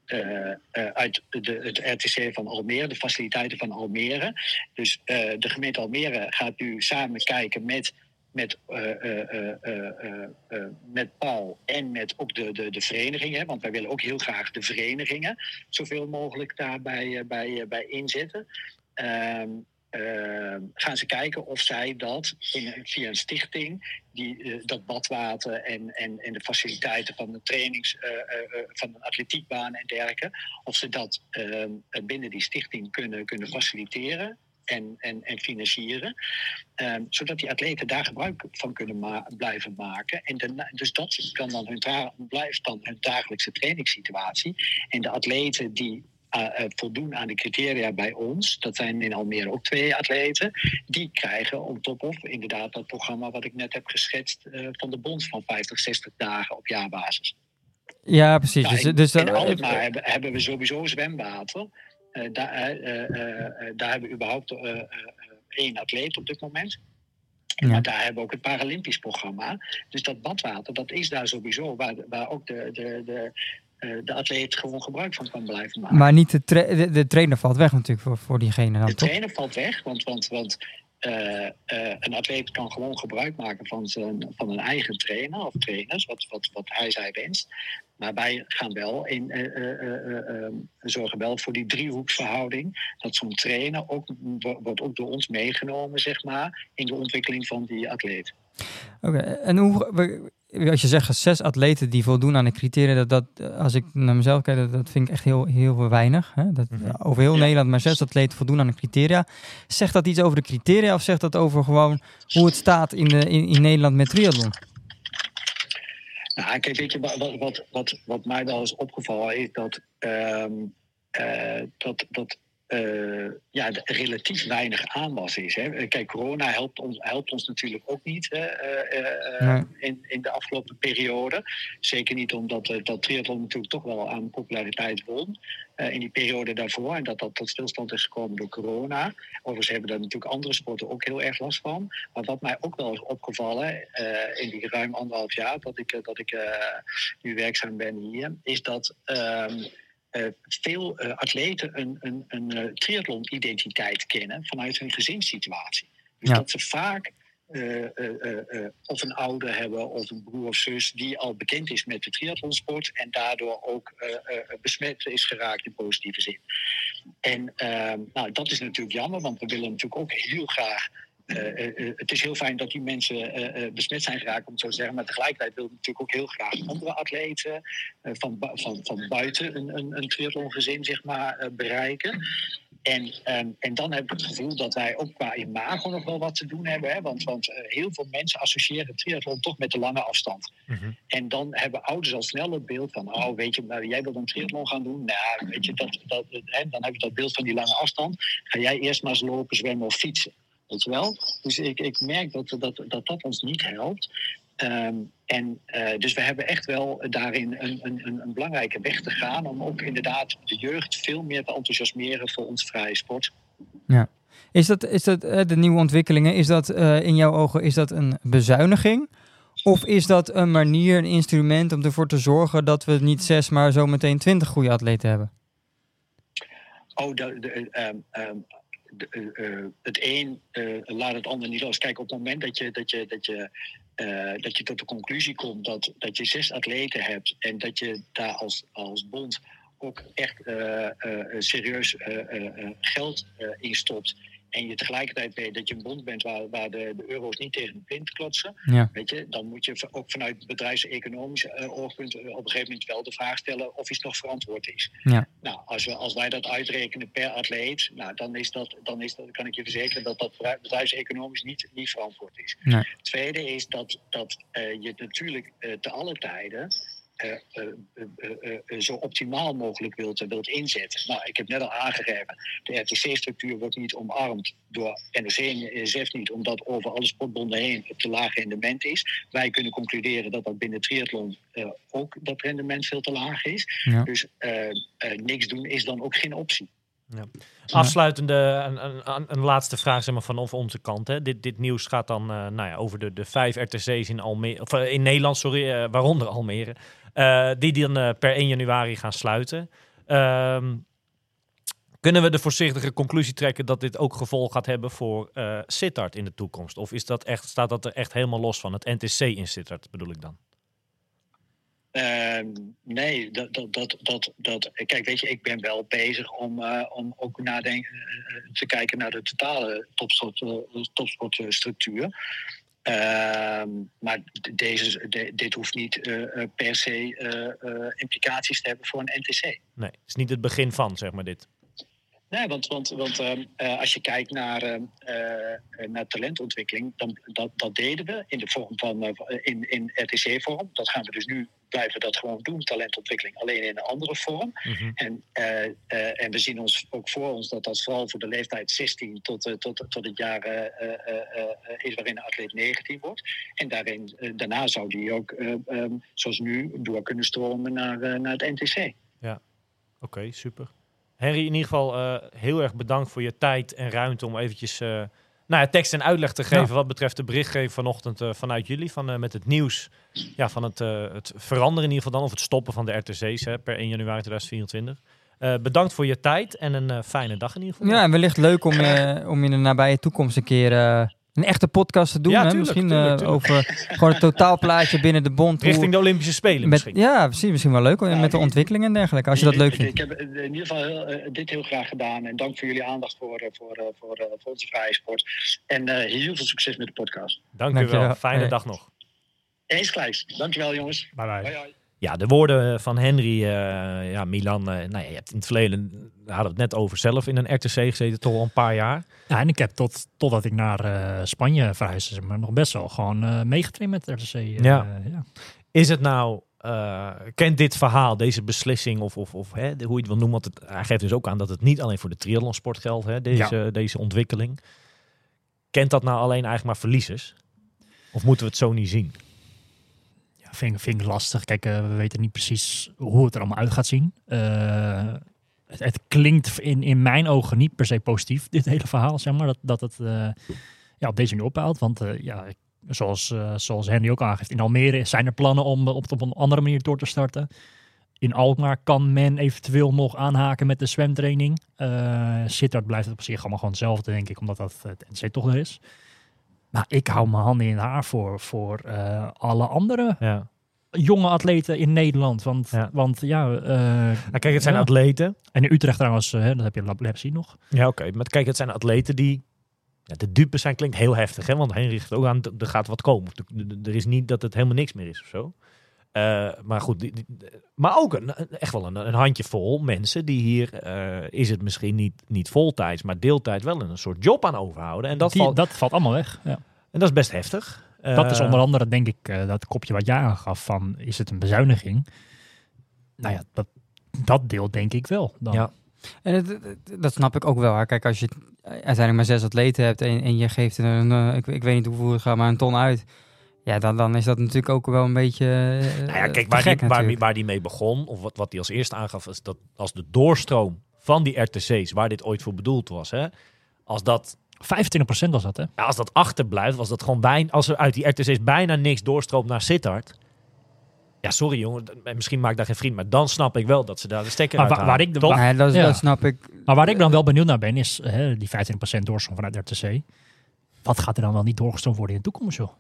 eh, eh, uit de, het RTC van Almere, de faciliteiten van Almere. Dus eh, de gemeente Almere gaat nu samen kijken met, met, eh, eh, eh, met Paul en met ook de, de, de verenigingen. Want wij willen ook heel graag de verenigingen zoveel mogelijk daarbij bij, bij inzetten. Ehm, ehm, gaan ze kijken of zij dat in, via een stichting, die, dat badwater en, en, en de faciliteiten van de trainings, eh, van een atletiekbaan en dergelijke, of ze dat ehm, binnen die stichting kunnen, kunnen faciliteren en, en, en financieren. Ehm, zodat die atleten daar gebruik van kunnen ma- blijven maken. En daarna- dus dat kan dan hun blijft dan hun dagelijkse trainingssituatie. En de atleten die eh, eh, voldoen aan de criteria bij ons, dat zijn in Almere ook twee atleten, die krijgen on top of inderdaad dat programma wat ik net heb geschetst eh, van de bond van 50, 60 dagen op jaarbasis. Ja, precies. Ja, dus, in, dus Alkmaar hebben, hebben we sowieso zwemwater. Eh, daar, eh, eh, daar hebben we überhaupt één atleet op dit moment. Ja. Maar daar hebben we ook het Paralympisch programma. Dus dat badwater, dat is daar sowieso waar, waar ook de, de, de, de atleet gewoon gebruik van kan blijven maken. maar niet de, tra- de, de trainer valt weg natuurlijk voor, voor diegene dan, De toch? trainer valt weg, want, want, want een atleet kan gewoon gebruik maken van, zijn, van een eigen trainer of trainers, wat, wat, wat hij zij wenst. Maar wij gaan wel in, eh, eh, eh, eh, eh, zorgen wel voor die driehoeksverhouding. Dat zo'n trainer ook, wo- wordt ook door ons meegenomen, zeg maar, in de ontwikkeling van die atleet. Oké, en hoe, als je zegt zes atleten die voldoen aan de criteria, dat, dat, als ik naar mezelf kijk, dat, dat vind ik echt heel, heel weinig. Hè? Dat, Mhm. Over heel Ja. Nederland maar zes atleten voldoen aan de criteria. Zegt dat iets over de criteria of zegt dat over gewoon hoe het staat in, de, in, in Nederland met triathlon? Nou, kijk, weet je, wat, wat- wat, wat, mij wel is opgevallen is dat, eh, dat, dat eh, ja, relatief weinig aanwas is. Hè. Kijk, corona helpt ons, helpt ons natuurlijk ook niet hè, eh, Nee. in, in de afgelopen periode. Zeker niet omdat dat triathlon natuurlijk toch wel aan populariteit won eh, in die periode daarvoor. En dat dat tot stilstand is gekomen door corona. Overigens hebben daar natuurlijk andere sporten ook heel erg last van. Maar wat mij ook wel is opgevallen eh, in die ruim anderhalf jaar dat ik, eh, dat ik nu werkzaam ben hier, is dat ehm, eh, veel atleten een, een, een eh, triathlon-identiteit kennen vanuit hun gezinssituatie. Dus Ja. dat ze vaak eh, eh, eh, of een ouder hebben of een broer of zus die al bekend is met de triathlonsport en daardoor ook besmet is geraakt in positieve zin. En ehm, nou, dat is natuurlijk jammer, want we willen natuurlijk ook heel graag. het is heel fijn dat die mensen besmet zijn geraakt, om het zo te zeggen. Maar tegelijkertijd willen we natuurlijk ook heel graag andere atleten van, van, van buiten een, een, een triathlongezin zeg maar, bereiken. En, ehm, en dan heb ik het gevoel dat wij ook qua imago nog wel wat te doen hebben. Hè? Want, want eh, heel veel mensen associëren triathlon toch met de lange afstand. Mhm. En dan hebben ouders al snel het beeld van, oh weet je, nou, jij wil een triathlon gaan doen. Nou, weet je, dat, dat, hè, dan heb je dat beeld van die lange afstand. Ga jij eerst maar eens lopen, zwemmen of fietsen. Weet je wel? Dus ik, ik merk dat dat, dat, dat ons niet helpt. Ehm, en eh, dus we hebben echt wel daarin een, een, een, belangrijke weg te gaan om ook inderdaad de jeugd veel meer te enthousiasmeren voor ons vrije sport. Is dat, is dat eh, de nieuwe ontwikkelingen, is dat eh, in jouw ogen is dat een bezuiniging? Of is dat een manier, een instrument om ervoor te zorgen dat we niet zes, maar zometeen twintig goede atleten hebben? Oh, de, de, eh, ehm, ehm, de, eh, eh, het een laat het ander niet los. Kijk, op het moment dat je, dat je, dat je, eh, dat je tot de conclusie komt dat, dat je zes atleten hebt en dat je daar als, als bond ook echt eh, eh, serieus geld in stopt. En je tegelijkertijd weet dat je een bond bent waar, waar de, de euro's niet tegen de plint klotsen. Ja. Weet je, dan moet je ook vanuit bedrijfseconomisch eh, oogpunt eh, op een gegeven moment wel de vraag stellen of iets nog verantwoord is. Ja. Nou, als, we, als wij dat uitrekenen per atleet, nou, dan, is dat, dan is dat, kan ik je verzekeren dat dat bedrijf- bedrijfseconomisch niet, niet verantwoord is. Nee. Het tweede is dat, dat eh, je natuurlijk te alle tijden eh, eh, eh, zo optimaal mogelijk wilt, wilt inzetten. Nou, ik heb net al aangegeven, de RTC-structuur wordt niet omarmd door NOC en NSF niet, omdat over alle sportbonden heen het te laag rendement is. Wij kunnen concluderen dat dat binnen triathlon eh, ook dat rendement veel te laag is. Ja. Dus eh, eh, niks doen is dan ook geen optie. Afsluitende, een, een, een, laatste vraag zeg maar, vanaf onze kant. Hè. Dit, dit nieuws gaat dan eh, nou ja, over de, de vijf RTC's in, Almere, of, in Nederland, sorry, waaronder Almere. Eh, die dan eh, per 1 januari gaan sluiten. Ehm, kunnen we de voorzichtige conclusie trekken dat dit ook gevolg gaat hebben voor eh Sittard in de toekomst? Of is dat echt, staat dat er echt helemaal los van? Het NTC in Sittard bedoel ik dan? Ehm, nee, dat, dat, dat, dat, dat, kijk, weet je, ik ben wel bezig om, om ook nadenken, te kijken naar de totale topsport, topsportstructuur. Ehm, maar deze, de- dit hoeft niet eh, eh, per se eh, implicaties te hebben voor een NTC. Nee, het is niet het begin van, zeg maar dit. Nee, want, want, want ehm, eh, als je kijkt naar, ehm, eh, eh, naar talentontwikkeling, dan dat, dat deden we in de vorm van in, in RTC-vorm. Dat gaan we dus nu blijven dat gewoon doen, talentontwikkeling, alleen in een andere vorm. Mhm. En, en we zien ons ook voor ons dat dat vooral voor de leeftijd 16 tot, tot, tot het jaar is waarin de atleet 19 wordt. En daarin, daarna zou die ook, eh, ehm, zoals nu, door kunnen stromen naar, naar het NTC. Oké, super. Henry, in ieder geval eh, heel erg bedankt voor je tijd en ruimte om eventjes eh, nou ja, tekst en uitleg te geven wat betreft de berichtgeving vanochtend eh, vanuit jullie. Van, met het nieuws ja, van het, het veranderen in ieder geval dan, of het stoppen van de RTC's hè, per 1 januari 2024. Eh, bedankt voor je tijd en een fijne dag in ieder geval. Ja, en wellicht leuk om, om in de nabije toekomst een keer een echte podcast te doen. Ja, hè? tuurlijk, misschien tuurlijk, eh, tuurlijk. over gewoon het totaalplaatje binnen de bond. Richting de Olympische Spelen met, misschien. ja, misschien wel leuk. Ja, met de ik- ontwikkelingen en dergelijke, als je dat leuk vindt. Ik heb in ieder geval heel, eh, dit heel graag gedaan. En dank voor jullie aandacht voor, eh, voor, voor, voor onze vrije sport. En eh, heel veel succes met de podcast. Dank je wel. Dankjewel. Fijne Hey. dag nog. Eens gelijks. Dankjewel jongens. Bye bye. Hoi, hoi. Ja, de woorden van Henry, eh, ja, Milan. eh, nou ja, je hebt in het verleden, we hadden het net over zelf, in een RTC gezeten, toch al een paar jaar. Ja, en ik heb tot, totdat ik naar eh, Spanje verhuisde, zeg maar, nog best wel gewoon eh meegetraind met RTC. eh, Ja. ja. Is het nou, eh, kent dit verhaal, deze beslissing, of, of, of hè, de- hoe je het wil noemen, want het, hij geeft dus ook aan dat het niet alleen voor de triathlonsport geldt, hè, deze, deze ontwikkeling. Kent dat nou alleen eigenlijk maar verliezers? Of moeten we het zo niet zien? Vind, vind ik lastig. Kijk, eh, we weten niet precies hoe het er allemaal uit gaat zien. Eh, het, het klinkt in, in mijn ogen niet per se positief, dit hele verhaal, zeg maar. Dat, dat het eh, ja, op deze manier ophaalt. Want ja, zoals, zoals Henry ook aangeeft, in Almere zijn er plannen om op, op een andere manier door te starten. In Alkmaar kan men eventueel nog aanhaken met de zwemtraining. Eh Sittard blijft het op zich allemaal gewoon hetzelfde, denk ik, omdat dat het NC toch er is. Maar ik hou mijn handen in haar voor, voor eh, alle andere Ja. jonge atleten in Nederland. Want Ja. want, ja eh, Nou, kijk, het zijn Ja. atleten. en in Utrecht trouwens, eh, hè, dat heb je Lab Lab zien nog. Ja, oké. Maar kijk, het zijn atleten die... Ja, de dupe zijn klinkt heel heftig, hè? Want Henry geeft ook aan, er gaat wat komen. Er is niet dat het helemaal niks meer is of zo. Eh, maar goed, die- die- maar ook een, echt wel een, een handjevol mensen die hier, eh, is het misschien niet, niet voltijds, maar deeltijd wel een soort job aan overhouden. En dat, Die- valt, dat valt allemaal weg. Ja. en dat is best heftig. dat is Eh, onder andere, denk ik, eh, dat kopje wat jij aangaf van, is het een bezuiniging? Nou ja, dat, dat deel denk ik wel. Dan. Ja. En het- dat snap ik ook wel. Hè. Kijk, als je uiteindelijk maar zes atleten hebt en, en je geeft er een, ik, ik weet niet hoeveel het gaat, maar een ton uit. Ja, dan, dan is dat natuurlijk ook wel een beetje. eh, Nou ja, kijk, te waar, die, gek waar, die, waar die mee begon, of wat, wat hij als eerste aangaf, is dat als de doorstroom van die RTC's, waar dit ooit voor bedoeld was, hè, als dat 25% was dat, hè? Ja, als dat achterblijft, was dat gewoon bijna, als er uit die RTC's bijna niks doorstroomt naar Sittard. Ja, sorry jongen, misschien maak ik daar geen vriend, maar dan snap ik wel dat ze daar de stekker Maar uit wa- halen. waar ik de- Toch? wa- Nee, dat, Ja. dat snap ik. Maar waar ik dan wel benieuwd naar ben, is hè, die 25% doorstroom vanuit RTC. Wat gaat er dan wel niet doorgestroomd worden in de toekomst, joh?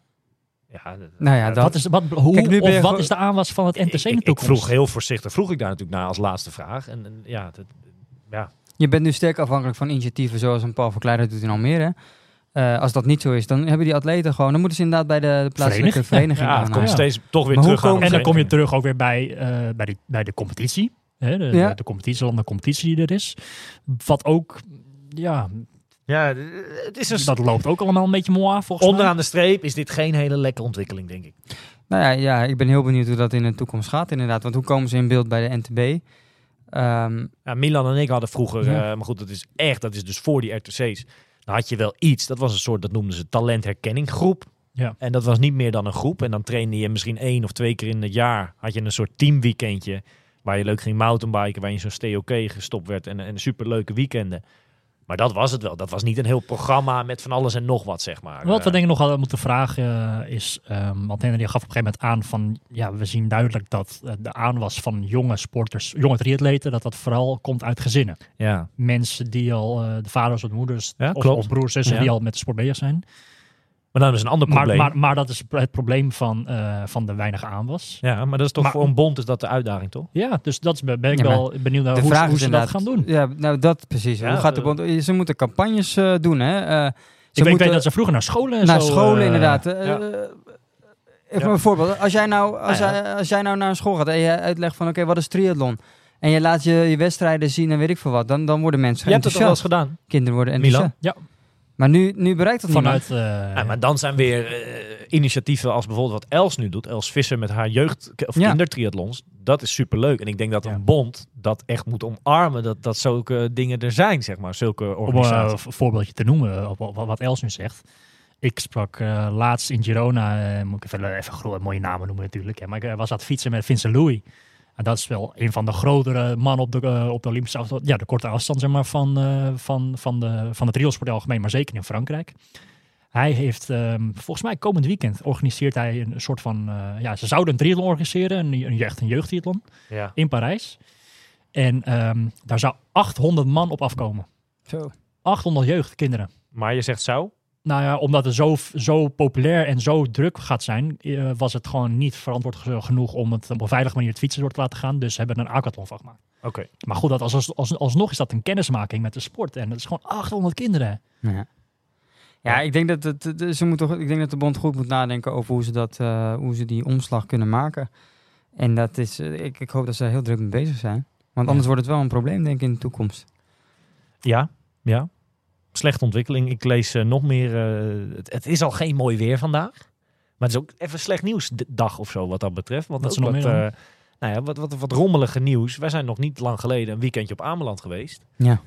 Ja, Nou ja, dat, Wat is, wat, hoe, Kijk, nu ben of wat gewoon- is de aanwas van het NTC ik, in de ik, vroeg heel voorzichtig, vroeg ik daar natuurlijk naar als laatste vraag. En, en ja, dat, ja, je bent nu sterk afhankelijk van initiatieven zoals een Paul Verkleider doet in Almere. Eh, als dat niet zo is, dan hebben die atleten gewoon. Dan moeten ze inderdaad bij de, de plaatselijke Vereniging. vereniging ja het komt ja. steeds toch weer Maar hoe terug aan En dan kom je terug ook weer bij, eh, bij, de, bij de competitie. Hè, de, Ja. de, de competitie, de competitie die er is. Wat ook, ja, Ja, het is een, dat loopt ook allemaal een beetje mooi volgens mij. onderaan de streep is dit geen hele lekkere ontwikkeling, denk ik. Nou ja, ja, ik ben heel benieuwd hoe dat in de toekomst gaat inderdaad. Want hoe komen ze in beeld bij de NTB? Ehm, Ja, Milan en ik hadden vroeger, Ja. eh, maar goed, dat is echt, dat is dus voor die RTC's. Dan had je wel iets, dat was een soort, dat noemden ze talentherkenninggroep. Ja. En dat was niet meer dan een groep. En dan trainde je misschien één of twee keer in het jaar. Had je een soort teamweekendje waar je leuk ging mountainbiken, waar je in zo'n STOK gestopt werd en, en superleuke weekenden. Maar dat was het wel. Dat was niet een heel programma met van alles en nog wat, zeg maar. Wat we Eh, denk ik nog hadden moeten vragen eh, is, ehm want Henry gaf op een gegeven moment aan van, ja, we zien duidelijk dat eh, de aanwas van jonge sporters, jonge triatleten, dat dat vooral komt uit gezinnen. ja. Mensen die al, de vaders of de moeders, Ja, of, of broers, zussen, Ja. die al met de sport bezig zijn. Maar dan is een ander Maar, probleem. maar, maar dat is het probleem van, eh, van de weinige aanwas. ja, maar dat is toch Maar- voor een bond is dat de uitdaging, toch? Ja, dus dat is, ben ik Ja, wel benieuwd naar de hoe, vraag hoe ze dat inderdaad... gaan doen. Ja, nou dat precies. Ja, hoe gaat de eh, bond... Ze moeten campagnes eh, doen, hè? Eh, ze Ik, weet- ik moeten weet dat ze vroeger naar scholen en naar zo, scholen inderdaad. Eh, ja. Ja. Even een voorbeeld. Als jij nou, als, Ah, ja. jij, als jij nou naar een school gaat en je uitlegt van oké, wat is triathlon? En je laat je, je wedstrijden zien en weet ik veel wat. Dan, dan worden mensen Je hebt het toch wel eens enthousiast. gedaan? Kinderen worden Milan? enthousiast. Ja. Maar nu, nu bereikt dat niemand. Vanuit, eh, Ja, maar dan zijn weer eh, initiatieven als bijvoorbeeld wat Els nu doet. Els Visser met haar jeugd- of Ja. kindertriathlons. Dat is superleuk. En ik denk dat Ja. een bond dat echt moet omarmen. Dat, dat zulke dingen er zijn, zeg maar. Zulke Om organisaties. eh, een voorbeeldje te noemen, op, op wat Els nu zegt. Ik sprak eh, laatst in Girona, eh, moet ik even, even mooie namen noemen natuurlijk. Hè, maar ik eh, was aan het fietsen met Vincent Louis. En dat is wel een van de grotere mannen op de, eh, op de Olympische afstand. Ja, de korte afstand zeg maar, van, eh, van, van, de, van het triathlonsport algemeen, maar zeker in Frankrijk. Hij heeft, ehm, volgens mij komend weekend, organiseert hij een soort van... eh, ja, ze zouden een triathlon organiseren, een, een, echt een jeugdtriathlon ja. in Parijs. En ehm, daar zou 800 man op afkomen. Zo. 800 jeugdkinderen. Maar je zegt zou? Nou ja, omdat het zo, zo populair en zo druk gaat zijn, eh, was het gewoon niet verantwoord ge- genoeg om het op een veilige manier het fietsen door te laten gaan. Dus ze hebben er een aquathlon van gemaakt. Oké. Maar goed, dat als, als, als, alsnog is dat een kennismaking met de sport. En dat is gewoon 800 kinderen. Ja. Ja, ik denk dat, het, ze moet toch, ik denk dat de bond goed moet nadenken over hoe ze, dat, eh, hoe ze die omslag kunnen maken. En dat is, eh, ik, ik hoop dat ze daar heel druk mee bezig zijn. Want anders wordt het wel een probleem, denk ik, in de toekomst. Ja, ja. Slechte ontwikkeling. Ik lees eh, nog meer. eh, het, het is al geen mooi weer vandaag. Maar het is ook even slecht nieuws d- dag of zo wat dat betreft. Want ook is nog wat, meer eh, nou ja, wat, wat, wat rommelige nieuws. Wij zijn nog niet lang geleden een weekendje op Ameland geweest. Ja.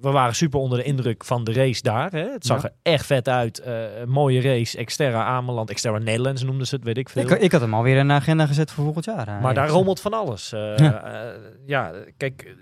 We waren super onder de indruk van de race daar. Hè? Het zag Ja. er echt vet uit. Mooie race. Exterra Ameland. Exterra Nederlands noemden ze het, weet ik veel. Ik, ik had hem alweer in de agenda gezet voor volgend jaar. Maar daar rommelt van alles. Ja. kijk,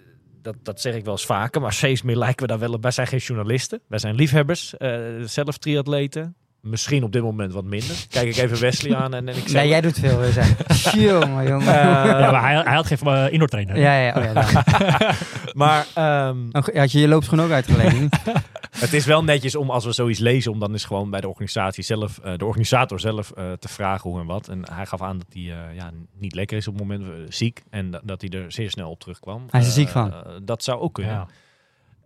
dat, dat zeg ik wel eens vaker, maar steeds meer lijken we daar wel op. Wij zijn geen journalisten, wij zijn liefhebbers, eh, zelf triatleten. Misschien op dit moment wat minder. Kijk ik even Wesley aan en, en ik zeg... Nee, jij doet veel. we zijn. jongen, jongen. Eh, ja, maar hij, hij had geen uh, indoor trainer. ja, ja, oh ja. maar ehm, Oh, had je je loopschoen ook uitgeleden? het is wel netjes om, als we zoiets lezen, om dan is gewoon bij de organisatie zelf, eh, de organisator zelf eh, te vragen hoe en wat. En hij gaf aan dat hij eh, ja, niet lekker is op het moment, ziek. En dat, hij er zeer snel op terugkwam. Hij is er ziek van. dat zou ook kunnen. Ja.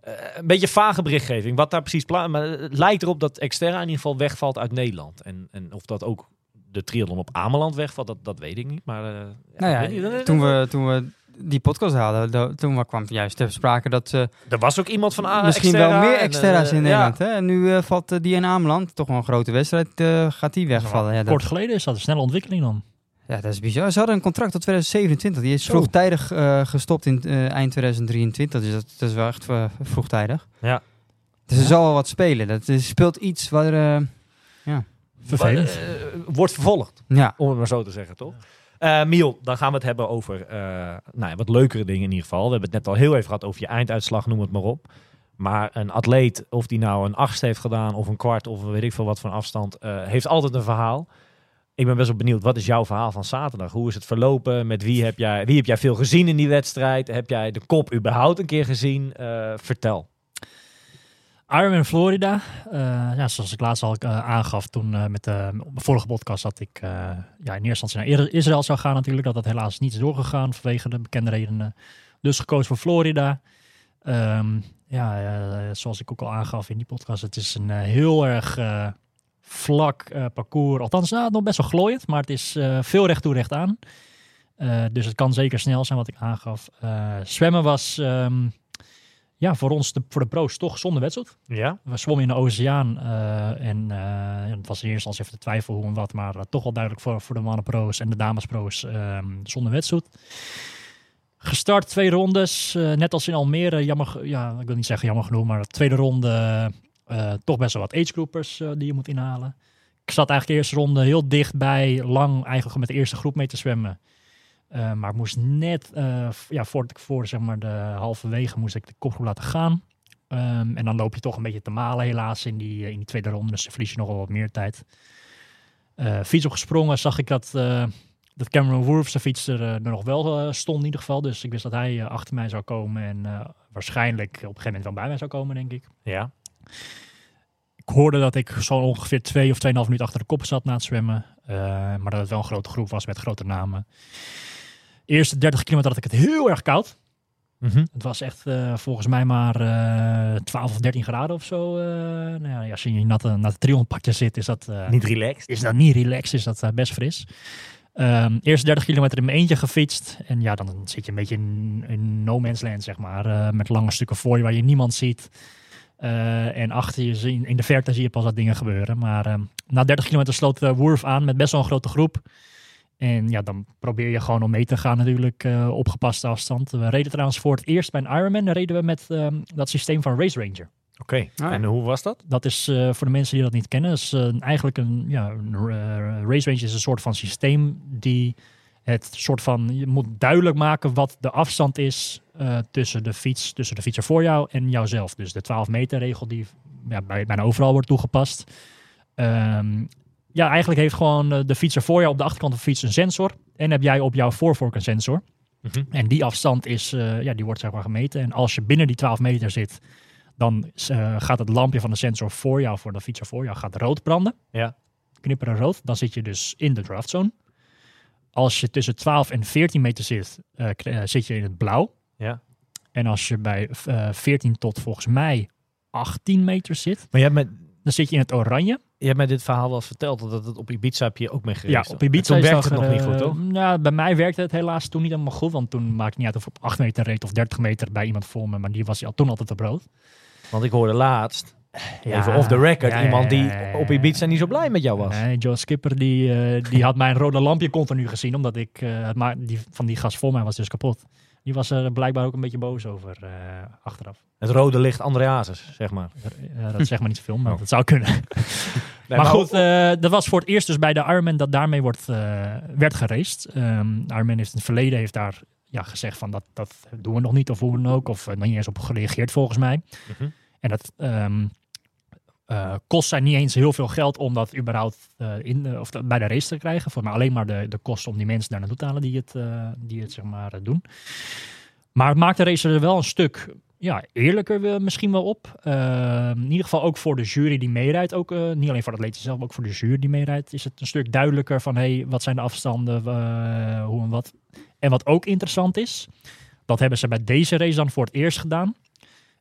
Eh, een beetje vage berichtgeving. Wat daar precies pla- Maar het lijkt erop dat Exterra in ieder geval wegvalt uit Nederland. En, en of dat ook de triathlon op Ameland wegvalt, dat, dat weet ik niet. Maar eh, nou weet ja, niet. toen we, toen we die podcast hadden, da- toen kwam juist ter sprake dat eh, er was ook iemand van A- misschien Exterra wel meer en, eh, in ja. Nederland. Hè? En nu valt die in Ameland, toch wel een grote wedstrijd, eh, gaat die wegvallen. Ja, dat, Kort geleden is dat een snelle ontwikkeling dan. Ja, dat is bizar. Ze hadden een contract tot 2027. Die is vroegtijdig eh, gestopt in eh, eind 2023. Dus dat, dat is wel echt eh, vroegtijdig. Ja. Dus er zal wel wat spelen. Dat er speelt iets waar... eh, Vervelend. Wordt vervolgd, ja, om het maar zo te zeggen, toch? Eh Miel, dan gaan we het hebben over eh, nou ja, wat leukere dingen in ieder geval. We hebben het net al heel even gehad over je einduitslag, noem het maar op. Maar een atleet, of die nou een achtste heeft gedaan of een kwart of weet ik veel wat van afstand, eh, heeft altijd een verhaal. Ik ben best wel benieuwd, wat is jouw verhaal van zaterdag? Hoe is het verlopen? Met wie heb jij, wie heb jij veel gezien in die wedstrijd? Heb jij de kop überhaupt een keer gezien? Eh, vertel. Ironman Florida. Eh, ja, zoals ik laatst al eh, aangaf toen met de vorige podcast dat ik ja, in eerste instantie naar Israël zou gaan natuurlijk. Dat dat helaas niet is doorgegaan vanwege de bekende redenen. Dus gekozen voor Florida. Ehm, ja, zoals ik ook al aangaf in die podcast, het is een heel erg vlak eh, parcours. Althans, nou, nog best wel glooiend, maar het is eh, veel recht toe recht aan. Eh, dus het kan zeker snel zijn wat ik aangaf. Zwemmen was... ehm, ja, voor ons, de, voor de pro's, toch zonder wedstrijd. Ja? We zwommen in de oceaan eh, en het was in eerste instantie even de twijfel hoe en wat, maar toch wel duidelijk voor, voor de mannenpro's en de damespro's ehm zonder wedstrijd. Gestart twee rondes, net als in Almere, jammer, ja, ik wil niet zeggen jammer genoeg, maar de tweede ronde eh, toch best wel wat agegroupers eh die je moet inhalen. Ik zat eigenlijk de eerste ronde heel dichtbij, lang eigenlijk met de eerste groep mee te zwemmen. Eh, maar ik moest net, ja, voordat ik voor zeg maar, de halverwege moest ik de kopgroep laten gaan. Ehm, en dan loop je toch een beetje te malen helaas in die, in die tweede ronde. Dus dan verlies je nog wel wat meer tijd. Fiets opgesprongen, zag ik dat, dat Cameron Wolf zijn fiets er, nog wel stond in ieder geval. Dus ik wist dat hij achter mij zou komen. En waarschijnlijk op een gegeven moment wel bij mij zou komen, denk ik. Ja. Ik hoorde dat ik zo ongeveer twee of tweeënhalf minuten achter de kop zat na het zwemmen. Eh, maar dat het wel een grote groep was met grote namen. Eerste 30 kilometer had ik het heel erg koud. Mhm. Het was echt eh, volgens mij maar eh 12 of 13 graden of zo. nou ja, als je in je natte, natte trionpakje zit, is dat, Niet relaxed. is dat niet relaxed, is dat best fris. Ehm eerste 30 kilometer in mijn eentje gefietst. En ja, dan zit je een beetje in, in no man's land, zeg maar. met lange stukken voor je waar je niemand ziet. Eh, en achter je, zie- in de verte zie je pas wat dingen gebeuren. Maar ehm, na 30 kilometer sloot uh, Worf aan met best wel een grote groep. En ja, dan probeer je gewoon om mee te gaan natuurlijk eh, op gepaste afstand. We reden trouwens voor het eerst bij een Ironman. Dan reden we met ehm, dat systeem van Race Ranger. Oké. ja. En hoe was dat? Dat is eh, voor de mensen die dat niet kennen, is eh, eigenlijk een, ja, een eh, race range is een soort van systeem die het soort van, je moet duidelijk maken wat de afstand is eh, tussen de fiets, tussen de fietser voor jou en jouzelf. Dus de 12 meter regel die ja, bij, bijna overal wordt toegepast. Ehm, ja, eigenlijk heeft gewoon eh, de fietser voor jou op de achterkant van de fiets een sensor en heb jij op jouw voorvork een sensor. Mhm. En die afstand is, eh, ja, die wordt zeg maar gemeten. En als je binnen die 12 meter zit, dan gaat het lampje van de sensor voor jou, voor de fietser voor jou, gaat rood branden. Ja. Knipperen rood. Dan zit je dus in de draftzone. Als je tussen 12 en 14 meter zit, zit je in het blauw. Ja. En als je bij eh 14 tot volgens mij 18 meter zit, Maar je hebt, met, dan zit je in het oranje. je hebt mij dit verhaal wel eens verteld, dat het op Ibiza heb je ook mee gereisd. Ja, op Ibiza Toen werkte het nog niet eh, goed, toch? Nou, bij mij werkte het helaas toen niet helemaal goed. Want toen maakte niet uit of ik op 8 meter reed of 30 meter bij iemand voor me. Maar die was al toen altijd op rood. Want ik hoorde laatst, Ja, even off the record, ja, iemand die op Ibiza niet zo blij met jou was. Nee, Joe Skipper die, eh, die had mijn rode lampje continu gezien. Omdat ik, eh, het ma- die, van die gas voor mij was dus kapot. Die was er blijkbaar ook een beetje boos over eh, achteraf. Het rode licht Andreasus, zeg maar. Eh, dat zegt maar niet zoveel, maar Oh. dat zou kunnen. Nee, maar goed, eh, dat was voor het eerst dus bij de Ironman dat daarmee wordt, werd geraced. Ehm Ironman heeft in het verleden heeft daar ja, gezegd van dat, dat doen we nog niet of hoe dan ook. Of uh, nog niet eens op gereageerd volgens mij. Mhm. En dat ehm, eh, kost zij niet eens heel veel geld om dat überhaupt eh, in, de- of bij de race te krijgen. Voor maar alleen maar de, de kosten om die mensen daar naartoe te halen die het, eh, die het zeg maar eh, doen. Maar het maakt de race er wel een stuk ja, eerlijker eh, misschien wel op. In ieder geval ook voor de jury die meerijdt. Ook, eh, niet alleen voor de atleten zelf, maar ook voor de jury die meerijdt. Is het een stuk duidelijker van hey, wat zijn de afstanden, eh, hoe en wat. En wat ook interessant is, dat hebben ze bij deze race dan voor het eerst gedaan.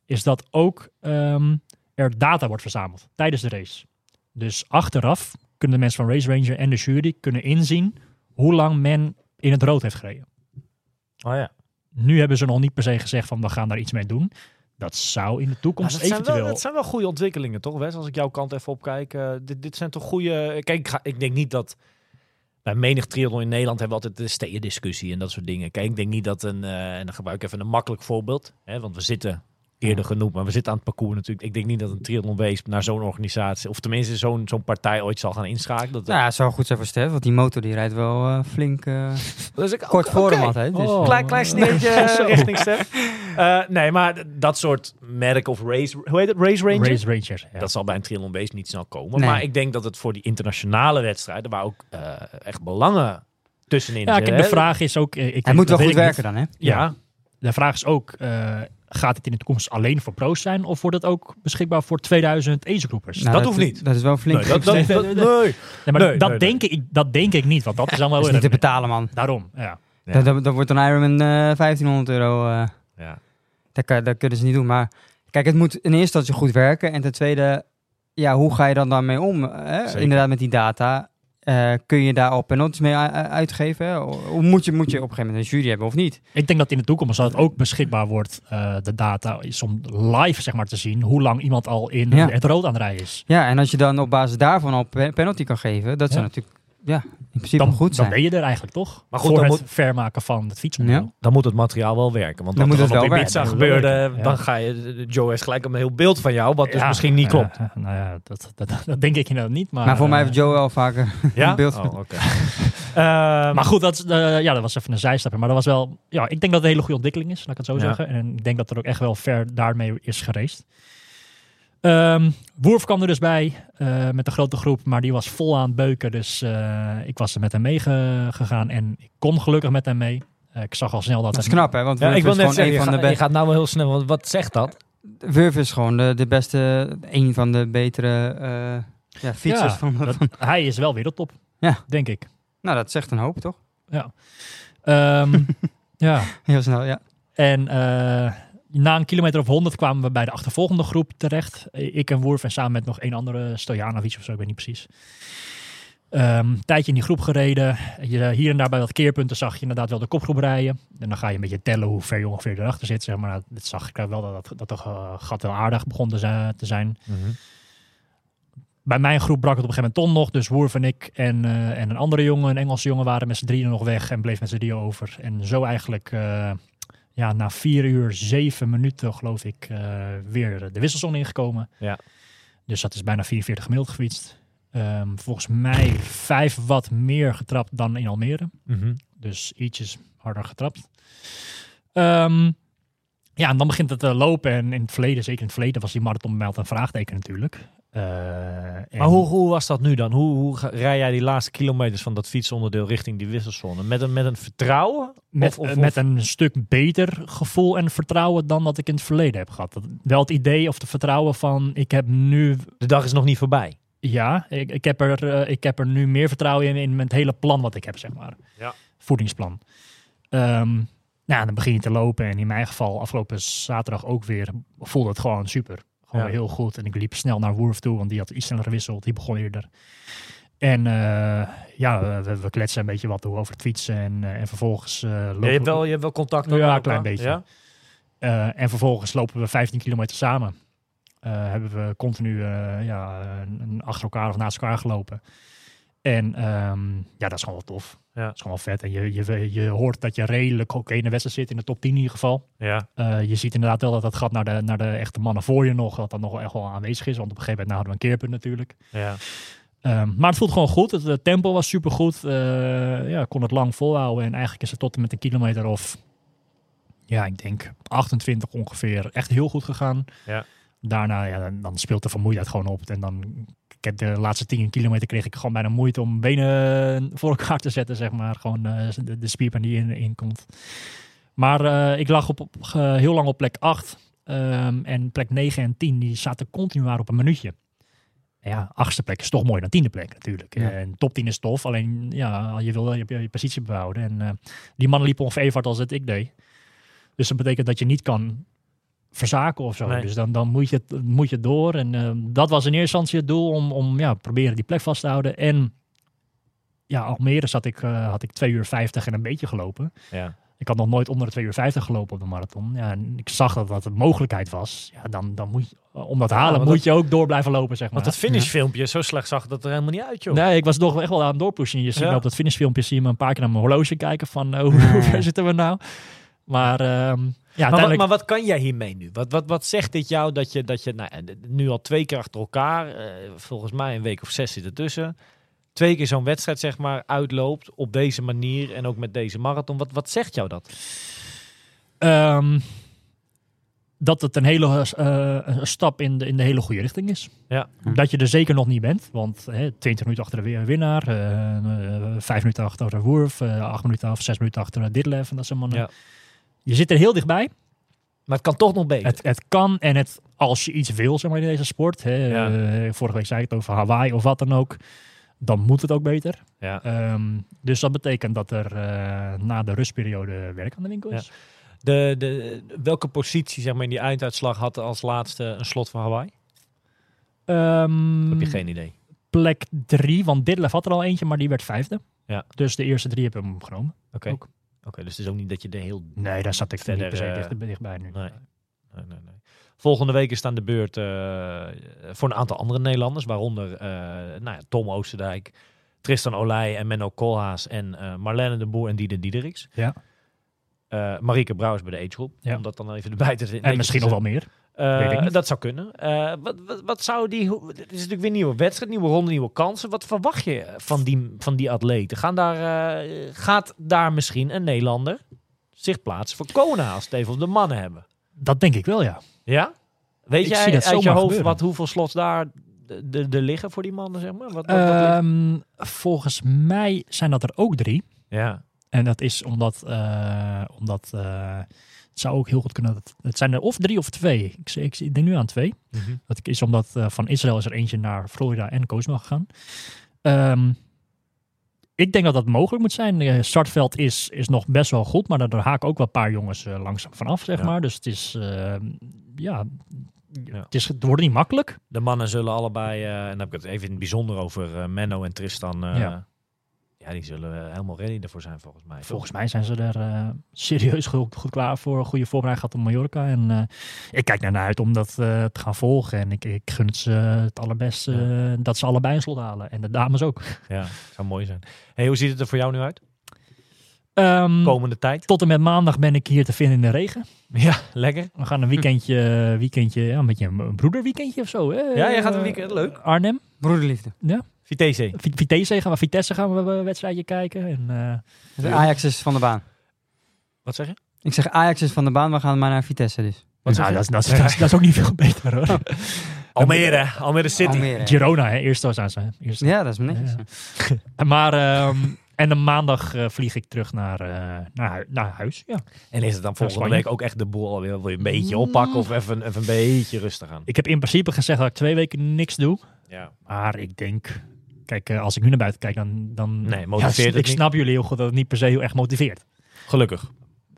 Is dat ook ehm, er data wordt verzameld tijdens de race. Dus achteraf kunnen de mensen van Race Ranger en de jury kunnen inzien hoe lang men in het rood heeft gereden. Oh ja. Nu hebben ze nog niet per se gezegd van we gaan daar iets mee doen. Dat zou in de toekomst dat, zijn eventueel... wel, dat zijn wel goede ontwikkelingen, toch Wes? Als ik jouw kant even opkijk. eh, dit, dit zijn toch goede... Kijk, ik, ga, ik denk niet dat... Bij menig triathlon in Nederland hebben we altijd de steeën-discussie en dat soort dingen. Kijk, ik denk niet dat een... eh, en dan gebruik ik even een makkelijk voorbeeld. Hè, want we zitten eerder genoemd, maar we zitten aan het parcours natuurlijk. Ik denk niet dat een triathlon wees naar zo'n organisatie... of tenminste zo'n zo'n partij ooit zal gaan inschakelen. Dat, Nou, ja, het zou goed zijn voor Stef, want die motor die rijdt wel eh, flink eh, Dus ik, kort voor hem altijd. Dus. Oh. Klein, klein eh, richting Stef. Eh, nee, maar dat soort merk of race... Hoe heet het? Race Ranger? Race Ranger. ja. Dat zal bij een triathlon wees niet snel komen. Nee. Maar ik denk dat het voor die internationale wedstrijden... waar ook eh, echt belangen tussenin ja, zitten, de vraag is ook... eh, Ik Hij moet wel goed niet. werken dan, hè? Ja, De vraag is ook, eh, gaat het in de toekomst alleen voor pro's zijn? Of wordt het ook beschikbaar voor 2000 agegroepers? Nou, dat hoeft niet. Dat is wel flink. nee, dat, dat, Nee, nee, maar dat, denk Ik, dat denk ik niet, want dat is dan wel dat is niet te betalen, man. Daarom, ja. Ja. Dat, dat, wordt een Ironman eh 1500 euro. eh Ja. dat, kan- dat kunnen ze niet doen. Maar kijk, het moet in eerste instantie goed werken. En ten tweede, ja, hoe ga je dan daarmee om? Hè? Zeker. Inderdaad, met die data. Eh, kun je daar al penalties mee uitgeven? Hoe moet je, moet je op een gegeven moment een jury hebben of niet? Ik denk dat in de toekomst dat het ook beschikbaar wordt, eh, de data, is om live zeg maar, te zien hoe lang iemand al in Ja. het rood aan het rijden is. Ja, en als je dan op basis daarvan al pe- penalty kan geven, dat zou Ja. natuurlijk ja, in principe Dan, goed zijn. dan ben je er eigenlijk toch? Maar goed, Voor dan het moet- vermaken van het fietsonderdeel. Ja. Dan moet het materiaal wel werken. Want Dan moet er het dan op wel Ibiza werken. gebeurde, Dan ga je... Joe heeft gelijk een heel beeld van jou, wat dus misschien niet klopt. nou ja, dat, dat, dat denk ik inderdaad niet. Maar, Maar voor mij eh, heeft Joe wel vaker Ja? een beeld Oh, van. oké. Ehm, Maar goed, dat, is, eh, ja, dat was even een zijstapje. Maar dat was wel, ja, ik denk dat het een hele goede ontwikkeling is, laat ik het zo Ja. zeggen. En ik denk dat er ook echt wel ver daarmee is geraced. Ehm Woerf kwam er dus bij eh, met een grote groep, maar die was vol aan het beuken. Dus eh, ik was er met hem mee ge- gegaan en ik kon gelukkig met hem mee. Eh, ik zag al snel dat Dat is het- knap, hè? Want ja, Wurf ik wil is net gewoon zeggen, je, van de gaat, je gaat nou wel heel snel, want wat zegt dat? Wurf is gewoon de, de beste, een van de betere eh, ja, fietsers Ja, van, dat- van- hij is wel weer de top, Ja. denk ik. Nou, dat zegt een hoop, toch? Ehm, ja, Heel snel, ja. En eh, na een kilometer of 100 kwamen we bij de achtervolgende groep terecht. Ik en Woerf en samen met nog één andere Stojanovic of zo, ik weet niet precies. Een tijdje in die groep gereden. Je, hier en daar bij wat keerpunten zag je inderdaad wel de kopgroep rijden. En dan ga je een beetje tellen hoe ver je ongeveer erachter zit. Zeg maar. Nou, dit zag ik wel dat, dat, dat de eh, gat wel aardig begon te zijn. Te zijn. Bij mijn groep brak het op een gegeven moment ton nog. Dus Woerf en ik en, eh, en een andere jongen, een Engelse jongen, waren met z'n drieën nog weg. En bleef met z'n drieën over. En zo eigenlijk eh, ja, na vier uur, zeven minuten geloof ik, eh, weer de wisselzone ingekomen. Ja. Dus dat is bijna 44 gemiddeld gefietst. Ehm, volgens mij vijf wat meer getrapt dan in Almere. Mhm. Dus ietsjes harder getrapt. Ehm, ja, en dan begint het te lopen. En in het verleden, zeker in het verleden, was die marathon bij mij altijd een vraagteken natuurlijk. Eh, Maar hoe, hoe was dat nu dan? Hoe, hoe ga- rij jij die laatste kilometers van dat fietsonderdeel richting die wisselzone? Met een, met een vertrouwen? Met, Of- of- eh, met een stuk beter gevoel en vertrouwen dan wat ik in het verleden heb gehad. Dat, wel het idee of het vertrouwen van ik heb nu, De dag is nog niet voorbij. ja, ik, ik, heb, er, eh, ik heb er nu meer vertrouwen in, in het hele plan wat ik heb, zeg maar. Ja. Voedingsplan. Ehm, nou, dan begin je te lopen en in mijn geval afgelopen zaterdag ook weer voelde het gewoon super. Gewoon Ja. heel goed. En ik liep snel naar Woerf toe, want die had iets sneller gewisseld. Die begon eerder. En eh, ja, we, we kletsen een beetje wat door over het fietsen. En, eh, en vervolgens eh, lopen Ja, je, hebt we- wel, je hebt wel contact Ja, een klein beetje. En vervolgens lopen we 15 kilometer samen. Hebben we continu ja, achter elkaar of naast elkaar gelopen. En ehm, ja, dat is gewoon wel tof. Ja. Dat is gewoon wel vet. En je, je, je hoort dat je redelijk oké in de wedstrijd zit, in de top 10 in ieder geval. Ja. Eh, je ziet inderdaad wel dat dat gat naar de, naar de echte mannen voor je nog, dat dat nog wel echt wel aanwezig is. Want op een gegeven moment nou, hadden we een keerpunt natuurlijk. ja. Ehm, maar het voelt gewoon goed. Het, het tempo was supergoed. Eh ja, ik kon het lang volhouden. En eigenlijk is het tot en met een kilometer of... Ja, ik denk 28 ongeveer. Echt heel goed gegaan. Ja. Daarna, ja, dan speelt de vermoeidheid gewoon op. En dan... Ik heb de laatste 10 kilometer kreeg ik gewoon bijna moeite om benen voor elkaar te zetten, zeg maar. Gewoon eh, de, de spierpijn die in, in komt. Maar eh, ik lag op, op, ge- heel lang op plek 8. ehm, en plek 9 en 10, die zaten continu maar op een minuutje. Ja, achtste plek is toch mooier dan tiende plek natuurlijk. Ja. En top 10 is tof, alleen ja, je wil je, je positie behouden. En eh, die mannen liepen ongeveer even hard als het ik deed. Dus dat betekent dat je niet kan verzaken of zo. Nee. Dus dan, dan moet, je, het- moet je door. En eh, dat was in eerste instantie het doel om, om ja, proberen die plek vast te houden. En ja, Almere zat ik, eh, had ik 2 uur 50 en een beetje gelopen. ja. Ik had nog nooit onder de 2 uur 50 gelopen op de marathon. Ja, en ik zag dat dat een mogelijkheid was. Ja, dan, dan moet je, om dat te halen, moet dat- je ook door blijven lopen, zeg maar. Want dat finishfilmpje, zo slecht zag dat er helemaal niet uit, joh. Nee, ik was nog echt wel aan het doorpushen. Je ziet Ja. me op dat finishfilmpje zie je me een paar keer naar mijn horloge kijken van eh, hoe, hoe ver zitten we nou? Maar ehm, ja, Maar wat, uiteindelijk... maar wat kan jij hiermee nu? Wat, wat, wat zegt dit jou dat je, dat je nou, d- nu al twee keer achter elkaar, eh, volgens mij een week of zes zit ertussen, twee keer zo'n wedstrijd zeg maar uitloopt op deze manier en ook met deze marathon. Wat, wat zegt jou dat? Ehm, dat het een hele eh, een stap in de, in de hele goede richting is. Ja. Dat je er zeker nog niet bent. Want hè, 20 minuten achter de winnaar, eh, eh, 5 minuten achter de Woerf, eh 8 minuten of 6 minuten achter de Ditlev en dat soort mannen. Ja. Je zit er heel dichtbij. Maar het kan toch nog beter. Het, het kan en het, als je iets wil zeg maar, in deze sport. Hè, Ja. eh, vorige week zei ik het over Hawaii of wat dan ook. Dan moet het ook beter. ja. Ehm, dus dat betekent dat er eh, na de rustperiode werk aan de winkel is. de, de, welke positie zeg maar, in die einduitslag had als laatste een slot van Hawaii? Ehm, Heb je geen idee? plek drie. Want Ditlev had er al eentje, maar die werd vijfde. Ja. Dus de eerste drie hebben hem genomen. Oké. Oké, dus het is ook niet dat je de heel... Nee, daar zat ik Verder, niet per se eh, dicht, dichtbij nu. Nee. Nee, nee, nee. Volgende week is aan de beurt eh, voor een aantal andere Nederlanders, waaronder eh, nou ja, Tom Oosterdijk, Tristan Olij en Menno Koolhaas en eh, Marlene de Boer en Dieder Diedericks. Ja. Eh Marieke Brouwers bij de Age Group, Ja. om dat dan even erbij te En netjes misschien nog wel meer. Eh, dat zou kunnen. Eh, wat, wat, wat zou die. Het is natuurlijk weer een nieuwe wedstrijd, nieuwe ronde, nieuwe kansen. Wat verwacht je van die, van die atleten? Gaan daar, eh, gaat daar misschien een Nederlander zich plaatsen voor Kona als het even op de mannen hebben? Dat denk ik wel, ja. Ja? Weet Ik jij uit je hoofd gebeuren. wat, hoeveel slots daar de, de, liggen voor die mannen, zeg maar? Wat, wat, Ehm, volgens mij zijn dat er ook drie. ja. En dat is omdat, omdat zou ook heel goed kunnen. Dat, het zijn er of drie of twee. Ik, zie- ik, ik denk nu aan twee. Mhm. Dat is omdat eh, van Israël is er eentje naar Florida en Koosma gegaan. Ehm, ik denk dat dat mogelijk moet zijn. Het startveld is, is nog best wel goed, maar daar haken ook wel een paar jongens eh, langzaam vanaf, zeg Ja. maar. Dus het is, ehm, ja, Ja. Het, is, het wordt niet makkelijk. De mannen zullen allebei, en dan heb ik het even in het bijzonder over Menno en Tristan. Ja. Ja. die zullen eh, helemaal ready ervoor zijn, volgens mij. Volgens mij zijn ze er eh, serieus goed, goed klaar voor. Een goede voorbereiding gehad op Mallorca. En eh, ik kijk naar uit om dat eh, te gaan volgen. En ik, ik gun het ze het allerbeste eh, dat ze allebei een slot halen. En de dames ook. Ja, zou mooi zijn. Hey, hoe ziet het er voor jou nu uit? Ehm, Komende tijd? tot en met maandag ben ik hier te vinden in de regen. Ja, lekker. We gaan een weekendje, weekendje ja, een beetje een broederweekendje of zo. Hè? Ja, jij gaat een weekend, leuk. Arnhem. Broederliefde. Vitesse. Vi- Vitesse gaan we, Vitesse gaan we een wedstrijdje kijken. En, eh, De Ajax is van de baan. Wat zeg je? Ik zeg Ajax is van de baan, we gaan maar naar Vitesse dus. Wat nou, dat, is, dat, is, dat, is, dat is ook niet veel beter hoor. Almere, Almere City. Almere. Girona, hè? eerst was aan zijn. Eerst. Ja, dat is netjes. Ja. Maar, ehm, en de maandag eh, vlieg ik terug naar, eh, naar, hu- naar huis. Ja. En is het dan volgende week ook echt de boel alweer? Wil je een beetje oppakken of even, even een beetje rustig aan? Ik heb in principe gezegd dat ik twee weken niks doe. Ja. Maar ik denk, kijk, eh, als ik nu naar buiten kijk, dan... dan Nee, motiveert Ja, het Ik niet. snap jullie heel goed dat het niet per se heel erg motiveert. Gelukkig.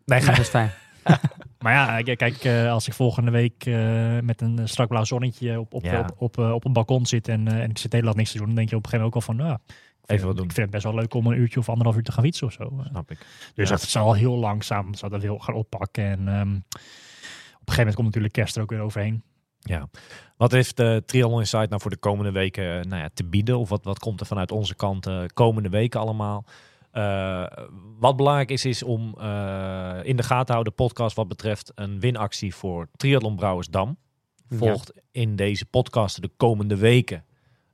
Nee, Ja, ga, dat is fijn. Maar ja, k- kijk, eh, als ik volgende week eh, met een eh, strak blauw zonnetje op, op, Ja. op, op, eh, op een balkon zit en, eh, en ik zit de hele dag niks te doen, dan denk je op een gegeven moment ook wel van, nou, Even wat doen. ik vind het best wel leuk om een uurtje of anderhalf uur te gaan fietsen of zo. Eh, snap ik. Dus Ja. dat zal heel langzaam zal dat heel gaan oppakken. En ehm, op een gegeven moment komt natuurlijk kerst er ook weer overheen. Ja. Wat heeft de Triathlon Insight nou voor de komende weken eh, nou ja, te bieden? Of wat, wat komt er vanuit onze kant eh, komende weken allemaal? Eh, wat belangrijk is, is om eh, in de gaten te houden, podcast wat betreft een winactie voor Triathlon Brouwersdam. Volgt in deze podcast de komende weken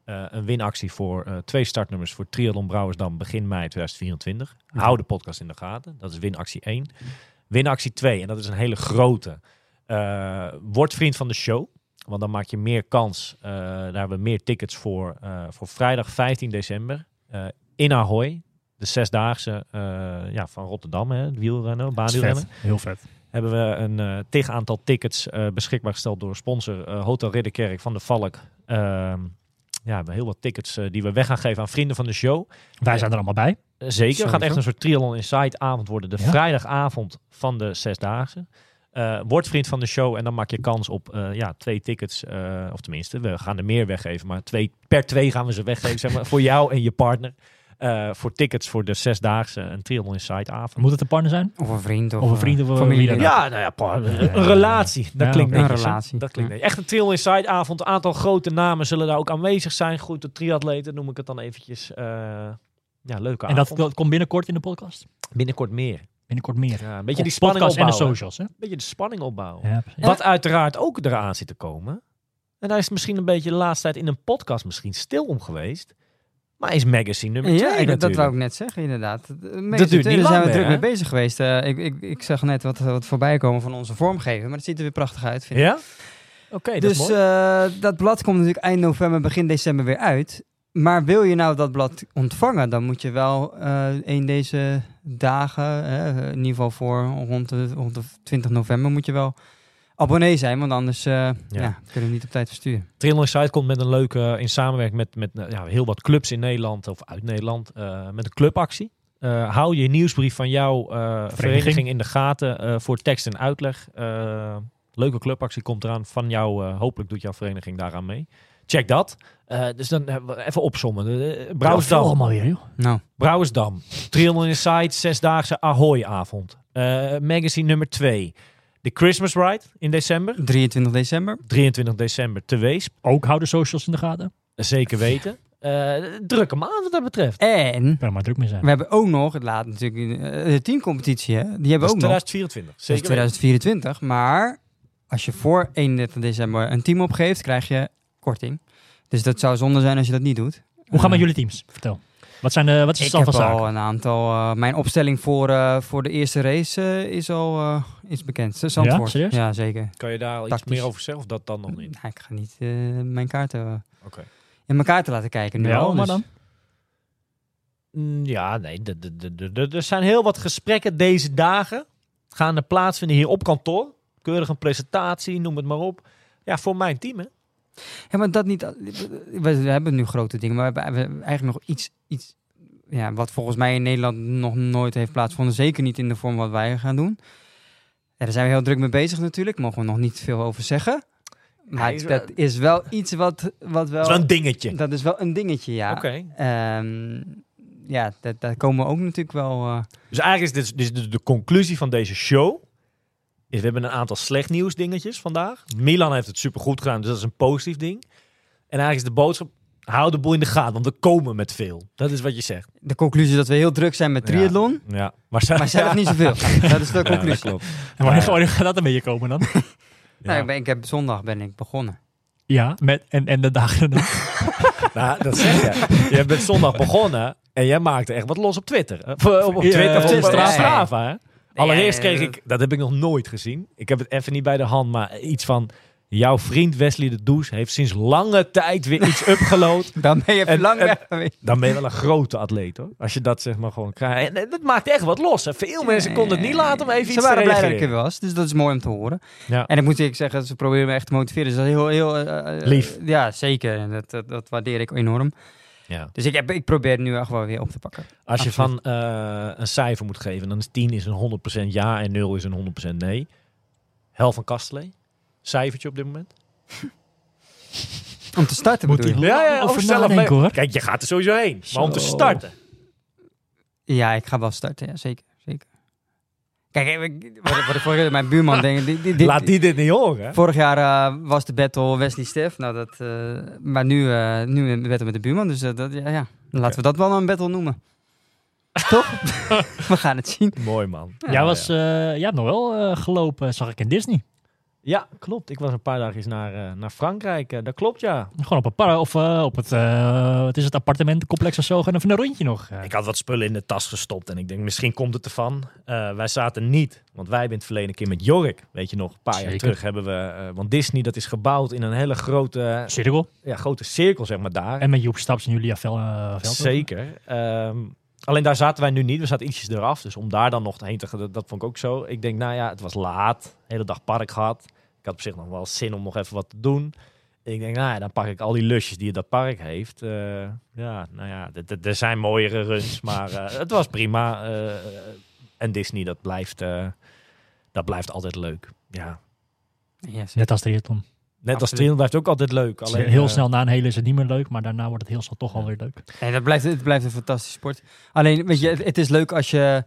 eh, een winactie voor eh, twee startnummers voor Triathlon Brouwersdam begin mei 2024. Hou de podcast in de gaten. Dat is winactie 1. Winactie 2, en dat is een hele grote. eh, word vriend van de show. Want dan maak je meer kans. eh, daar hebben we meer tickets voor. eh, voor vrijdag 15 december. eh, in Ahoy. De zesdaagse ja, van Rotterdam. Hè, het wielrennen, baanwielrennen. Heel vet. hebben we een eh tig aantal tickets eh, beschikbaar gesteld door sponsor Hotel Ridderkerk van de Valk. Ehm, ja, we hebben heel wat tickets die we weg gaan geven aan vrienden van de show. Wij zijn er allemaal bij. Zeker, het gaat echt een soort Triathlon Insight avond worden. De Ja. vrijdagavond van de Zesdaagse. Eh word vriend van de show en dan maak je kans op eh, ja, twee tickets. eh, of tenminste, we gaan er meer weggeven. Maar twee, per twee gaan we ze weggeven zeg maar, voor jou en je partner. Eh, voor tickets voor de Zesdaagse een Triathlon Insight avond. Moet het een partner zijn? Of een vriend. Of, Of een vriend of een familie. dan Ja, nou ja, een relatie. Dat Ja, klinkt netjes. Een relatie. Dat klinkt Ja. Echt een Trail Inside avond. Een aantal grote namen zullen daar ook aanwezig zijn. Goed, de triatleten noem ik het dan eventjes. eh, ja, leuke En dat, avond. dat komt binnenkort in de podcast? Binnenkort meer. Binnenkort meer. Ja, een beetje Op die spanning podcast en de opbouwen. socials, hè? Een beetje de spanning opbouwen. Ja. Wat uiteraard ook eraan zit te komen. En daar is misschien een beetje de laatste tijd in een podcast misschien stil om geweest. Maar is magazine nummer Ja, 2 ik- dat wou ik net zeggen, inderdaad. Dat duurt niet Daar lang zijn we meer, druk hè? mee bezig geweest. Eh, ik, ik, ik zag net wat, wat voorbij komen van onze vormgever, maar het ziet er weer prachtig uit. Vind ik. Ja? Oké, dat dus is mooi. eh, dat blad komt natuurlijk eind november, begin december weer uit. Maar wil je nou dat blad ontvangen, dan moet je wel eh een deze dagen, eh, in ieder geval voor rond de, rond de 20 november, moet je wel abonnee zijn. Want anders eh, ja. kunnen we niet op tijd versturen. Triathlon Insight komt met een leuke, in samenwerking met, met eh, ja, heel wat clubs in Nederland, of uit Nederland, eh, met een clubactie. Eh, hou je nieuwsbrief van jouw eh, vereniging. in de gaten voor tekst en uitleg. Leuke clubactie komt eraan van jou. hopelijk doet jouw vereniging daaraan mee. Check dat. Eh, dus dan hebben we even opzommen. Uh, Brouwersdam. Brouwersdam. allemaal weer, joh. Nou, Brouwersdam. Triathlon Inside, zesdaagse Ahoy-avond. Eh, magazine nummer 2. De Christmas Ride in december. 23 december. 23 december te Weesp. Ook houden socials in de gaten. Zeker weten. Eh, drukke maand wat dat betreft. En Kan maar druk mee zijn. we hebben ook nog, het laat natuurlijk, eh, de teamcompetitie, hè? die hebben we ook nog. 2024. Dat is Zeker weten. 2024. Maar als je voor 31 december een team opgeeft, krijg je korting. Dus dat zou zonde zijn als je dat niet doet. Hoe gaan Eh, met jullie teams? Vertel. Wat, zijn de, wat is de Ik stand heb van zaken? al een aantal. eh, mijn opstelling voor, eh, voor de eerste race eh, is al eh, is bekend. Zandvoort. serieus? Ja, zeker. Kan je daar iets Tactisch. meer over zeggen of dat dan nog niet? Nou, ik ga niet eh, mijn kaarten eh, Oké. in mijn kaarten laten kijken. Nu Ja, al, maar dus- dan? Mm, Ja, nee. de- de- de- de- de- Er zijn heel wat gesprekken deze dagen. Gaan er plaatsvinden hier op kantoor. Keurig een presentatie, noem het maar op. Ja, voor mijn team, hè? Ja, maar dat niet. We, we hebben nu grote dingen, maar we hebben, eigenlijk nog iets, iets ja, wat volgens mij in Nederland nog nooit heeft plaatsgevonden. Zeker niet in de vorm wat wij gaan doen. Ja, daar zijn we heel druk mee bezig natuurlijk. Mogen we nog niet veel over zeggen. Maar dat is wel iets wat, wat wel... Dat is wel een dingetje. Dat is wel een dingetje, ja. Oké. Ehm, ja, daar komen we ook natuurlijk wel... eh, Dus eigenlijk is dit, dit is de, de conclusie van deze show. Is we hebben een aantal slecht nieuws dingetjes vandaag. Milan heeft het supergoed gedaan, dus dat is een positief ding. En eigenlijk is de boodschap, hou de boel in de gaten, want we komen met veel. Dat is wat je zegt. de conclusie dat we heel druk zijn met triathlon, Ja, maar, ze- maar zelf niet zoveel. dat is de Ja, conclusie. klopt. En wanneer, wanneer gaat dat een beetje komen dan? Nou, ik, ben, ik heb zondag ben ik begonnen. ja, met, en, en de dagen dan? Nou, dat zeg je. Je bent zondag begonnen en jij maakte echt wat los op Twitter. Of, eh, op, op Ja, Twitter, of op ja. Strava. Allereerst kreeg eh, ik, dat heb ik nog nooit gezien. Ik heb het even niet bij de hand, maar iets van... Jouw vriend Wesley de Does heeft sinds lange tijd weer iets upgeload. Dan ben je En- lang en- weg geweest. Dan ben je wel een grote atleet hoor. Als je dat zeg maar gewoon krijgt. En dat maakt echt wat los. Hè. Veel mensen konden het niet laten om even Ze iets waren te blij dat ik er was, dus dat is mooi om te horen. Ja. En ik moet zeggen, ze proberen me echt te motiveren. Dus dat is heel, heel eh, eh, Lief. Ja, zeker. Dat, dat waardeer ik enorm. Ja. Dus ik, heb, ik probeer het nu echt wel weer op te pakken. Als je Absoluut. van eh, een cijfer moet geven, dan is 10 is een 100% ja en 0 is een 100% nee. Hel van Kastelee. Cijfertje op dit moment. Om te starten Moet bedoel je? hij- Ja, ja, zelf hoor. Kijk, je gaat er sowieso heen. Maar om te starten. Ja, ik ga wel starten. Ja, zeker. Kijk, ik- wat, wat ik vorige keer mijn buurman denk. Dit, dit, dit- Laat die dit niet horen. Vorig jaar eh, was de battle Wesley Stef. Nou, dat, eh, maar nu, eh, nu een battle met de buurman. Dus dat, ja, ja. laten we dat wel een battle noemen. Toch? we gaan het zien. Mooi man. jij, was, eh, jij hebt nog wel eh, gelopen, zag ik in Disney. Ja, klopt. Ik was een paar dagjes naar, eh, naar Frankrijk. Eh, dat klopt, ja. Gewoon op een par of eh, op het, eh, wat is het appartementencomplex of zo. Gaan even een rondje nog. Ik had wat spullen in de tas gestopt en ik denk, misschien komt het ervan. Eh, wij zaten niet, want wij hebben in het verleden een keer met Jorik, weet je nog, een paar jaar terug hebben we, eh, want Disney dat is gebouwd in een hele grote, Cirkel. ja, grote cirkel, zeg maar daar. En met Joep Staps en Julia Vel, Veld. Zeker. Ehm, alleen daar zaten wij nu niet. We zaten ietsjes eraf. Dus om daar dan nog heen te gaan, dat, dat vond ik ook zo. Ik denk, nou ja, het was laat. Hele dag park gehad. Ik had op zich nog wel zin om nog even wat te doen. Ik denk, nou ja, dan pak ik al die lusjes die dat park heeft. Eh, ja, nou ja, er zijn mooiere runs, maar eh, het was prima. Eh, en Disney, dat blijft, eh, dat blijft altijd leuk. Ja. Yes. Net als triathlon. Net als trainen blijft ook altijd leuk. Alleen, heel eh, snel na een hele is het niet meer leuk, maar daarna wordt het heel snel toch alweer leuk. Nee, dat blijft, het blijft een fantastische sport. Alleen, weet je, het, het is leuk als je,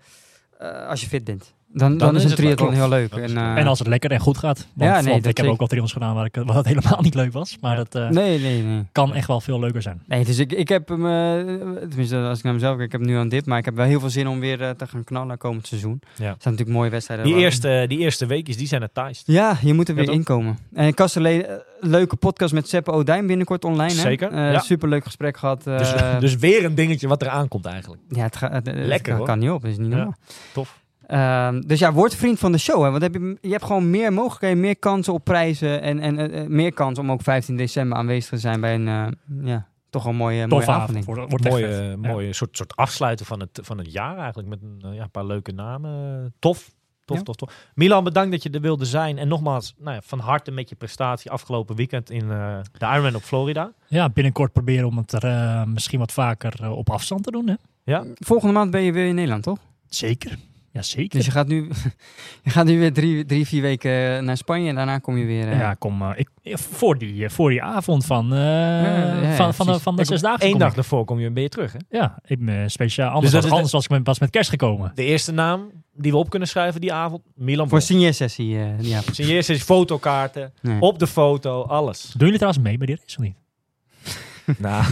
eh, als je fit bent. Dan, dan, is is een het leuk. triathlon heel leuk. Dat En, leuk. eh, en als het lekker en goed gaat. Want, Ja, nee, want dat ik heb ook al triathlons gedaan waar, ik, waar het helemaal niet leuk was. Maar Ja. dat eh, nee, nee, nee. kan echt wel veel leuker zijn. Nee, dus ik, ik heb hem, eh, tenminste als ik naar mezelf kijk, ik heb nu aan dit, maar ik heb wel heel veel zin om weer te gaan knallen komend seizoen. Ja. Er zijn natuurlijk mooie wedstrijden. Die eerste, die eerste weekjes, die zijn het taaist. Ja, je moet er weer inkomen. En Kastelee, eh, leuke podcast met Seppe Odijn binnenkort online. Hè? Zeker, Eh, ja. Superleuk gesprek gehad. eh, Dus, dus weer een dingetje wat eraan komt eigenlijk. ja, het, gaat- het- het Lekker, kan, hoor. kan niet op, dat is niet normaal. Tof. Ehm, dus ja, word vriend van de show. Hè? Want heb je, je hebt gewoon meer mogelijkheden, meer kansen op prijzen. En, en eh, eh, meer kans om ook 15 december aanwezig te zijn bij een eh, ja, toch wel mooie, mooie avond. avond. denk ik. Wordt, wordt echt mooie. Ja. mooie soort, soort afsluiten van het, van het jaar eigenlijk. Met een, ja, een paar leuke namen. Tof. Tof, Ja. tof, tof. Milan, bedankt dat je er wilde zijn. En nogmaals, nou ja, van harte met je prestatie afgelopen weekend in eh, de Ironman op Florida. Ja, binnenkort proberen om het er eh, misschien wat vaker op afstand te doen. Hè? Ja, Volgende maand ben je weer in Nederland, toch? Zeker. Ja, zeker. Dus je gaat nu, je gaat nu weer drie, drie, vier weken naar Spanje en daarna kom je weer... eh, ja, kom, eh, ik, eh, voor, die, eh, voor die avond van, eh, ja, van, van, de, van de zes dagen. Eén dag ervoor kom je weer terug, hè? Ja, ik ben speciaal. Dus Anders, was, anders was ik met, pas met kerst gekomen. De eerste naam die we op kunnen schrijven die avond, Milan Voor signeersessie, eh ja. Signeer is fotokaarten, Nee. op de foto, alles. Doen jullie trouwens mee bij die race of niet? Nou,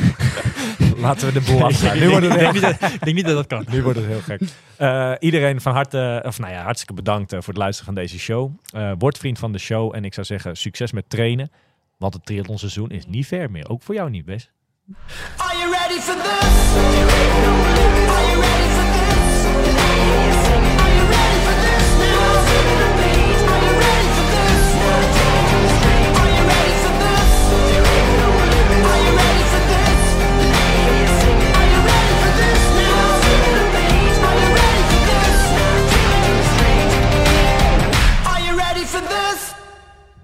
laten we de boel afsluiten. Nu wordt het ik, heel denk niet dat, ik denk niet dat dat kan. Nu wordt het heel gek. Eh, iedereen van harte, of nou ja, hartstikke bedankt eh, voor het luisteren van deze show. Eh, word vriend van de show en ik zou zeggen succes met trainen. Want het triathlonseizoen is niet ver meer. Ook voor jou niet, Wes. Are you ready for this?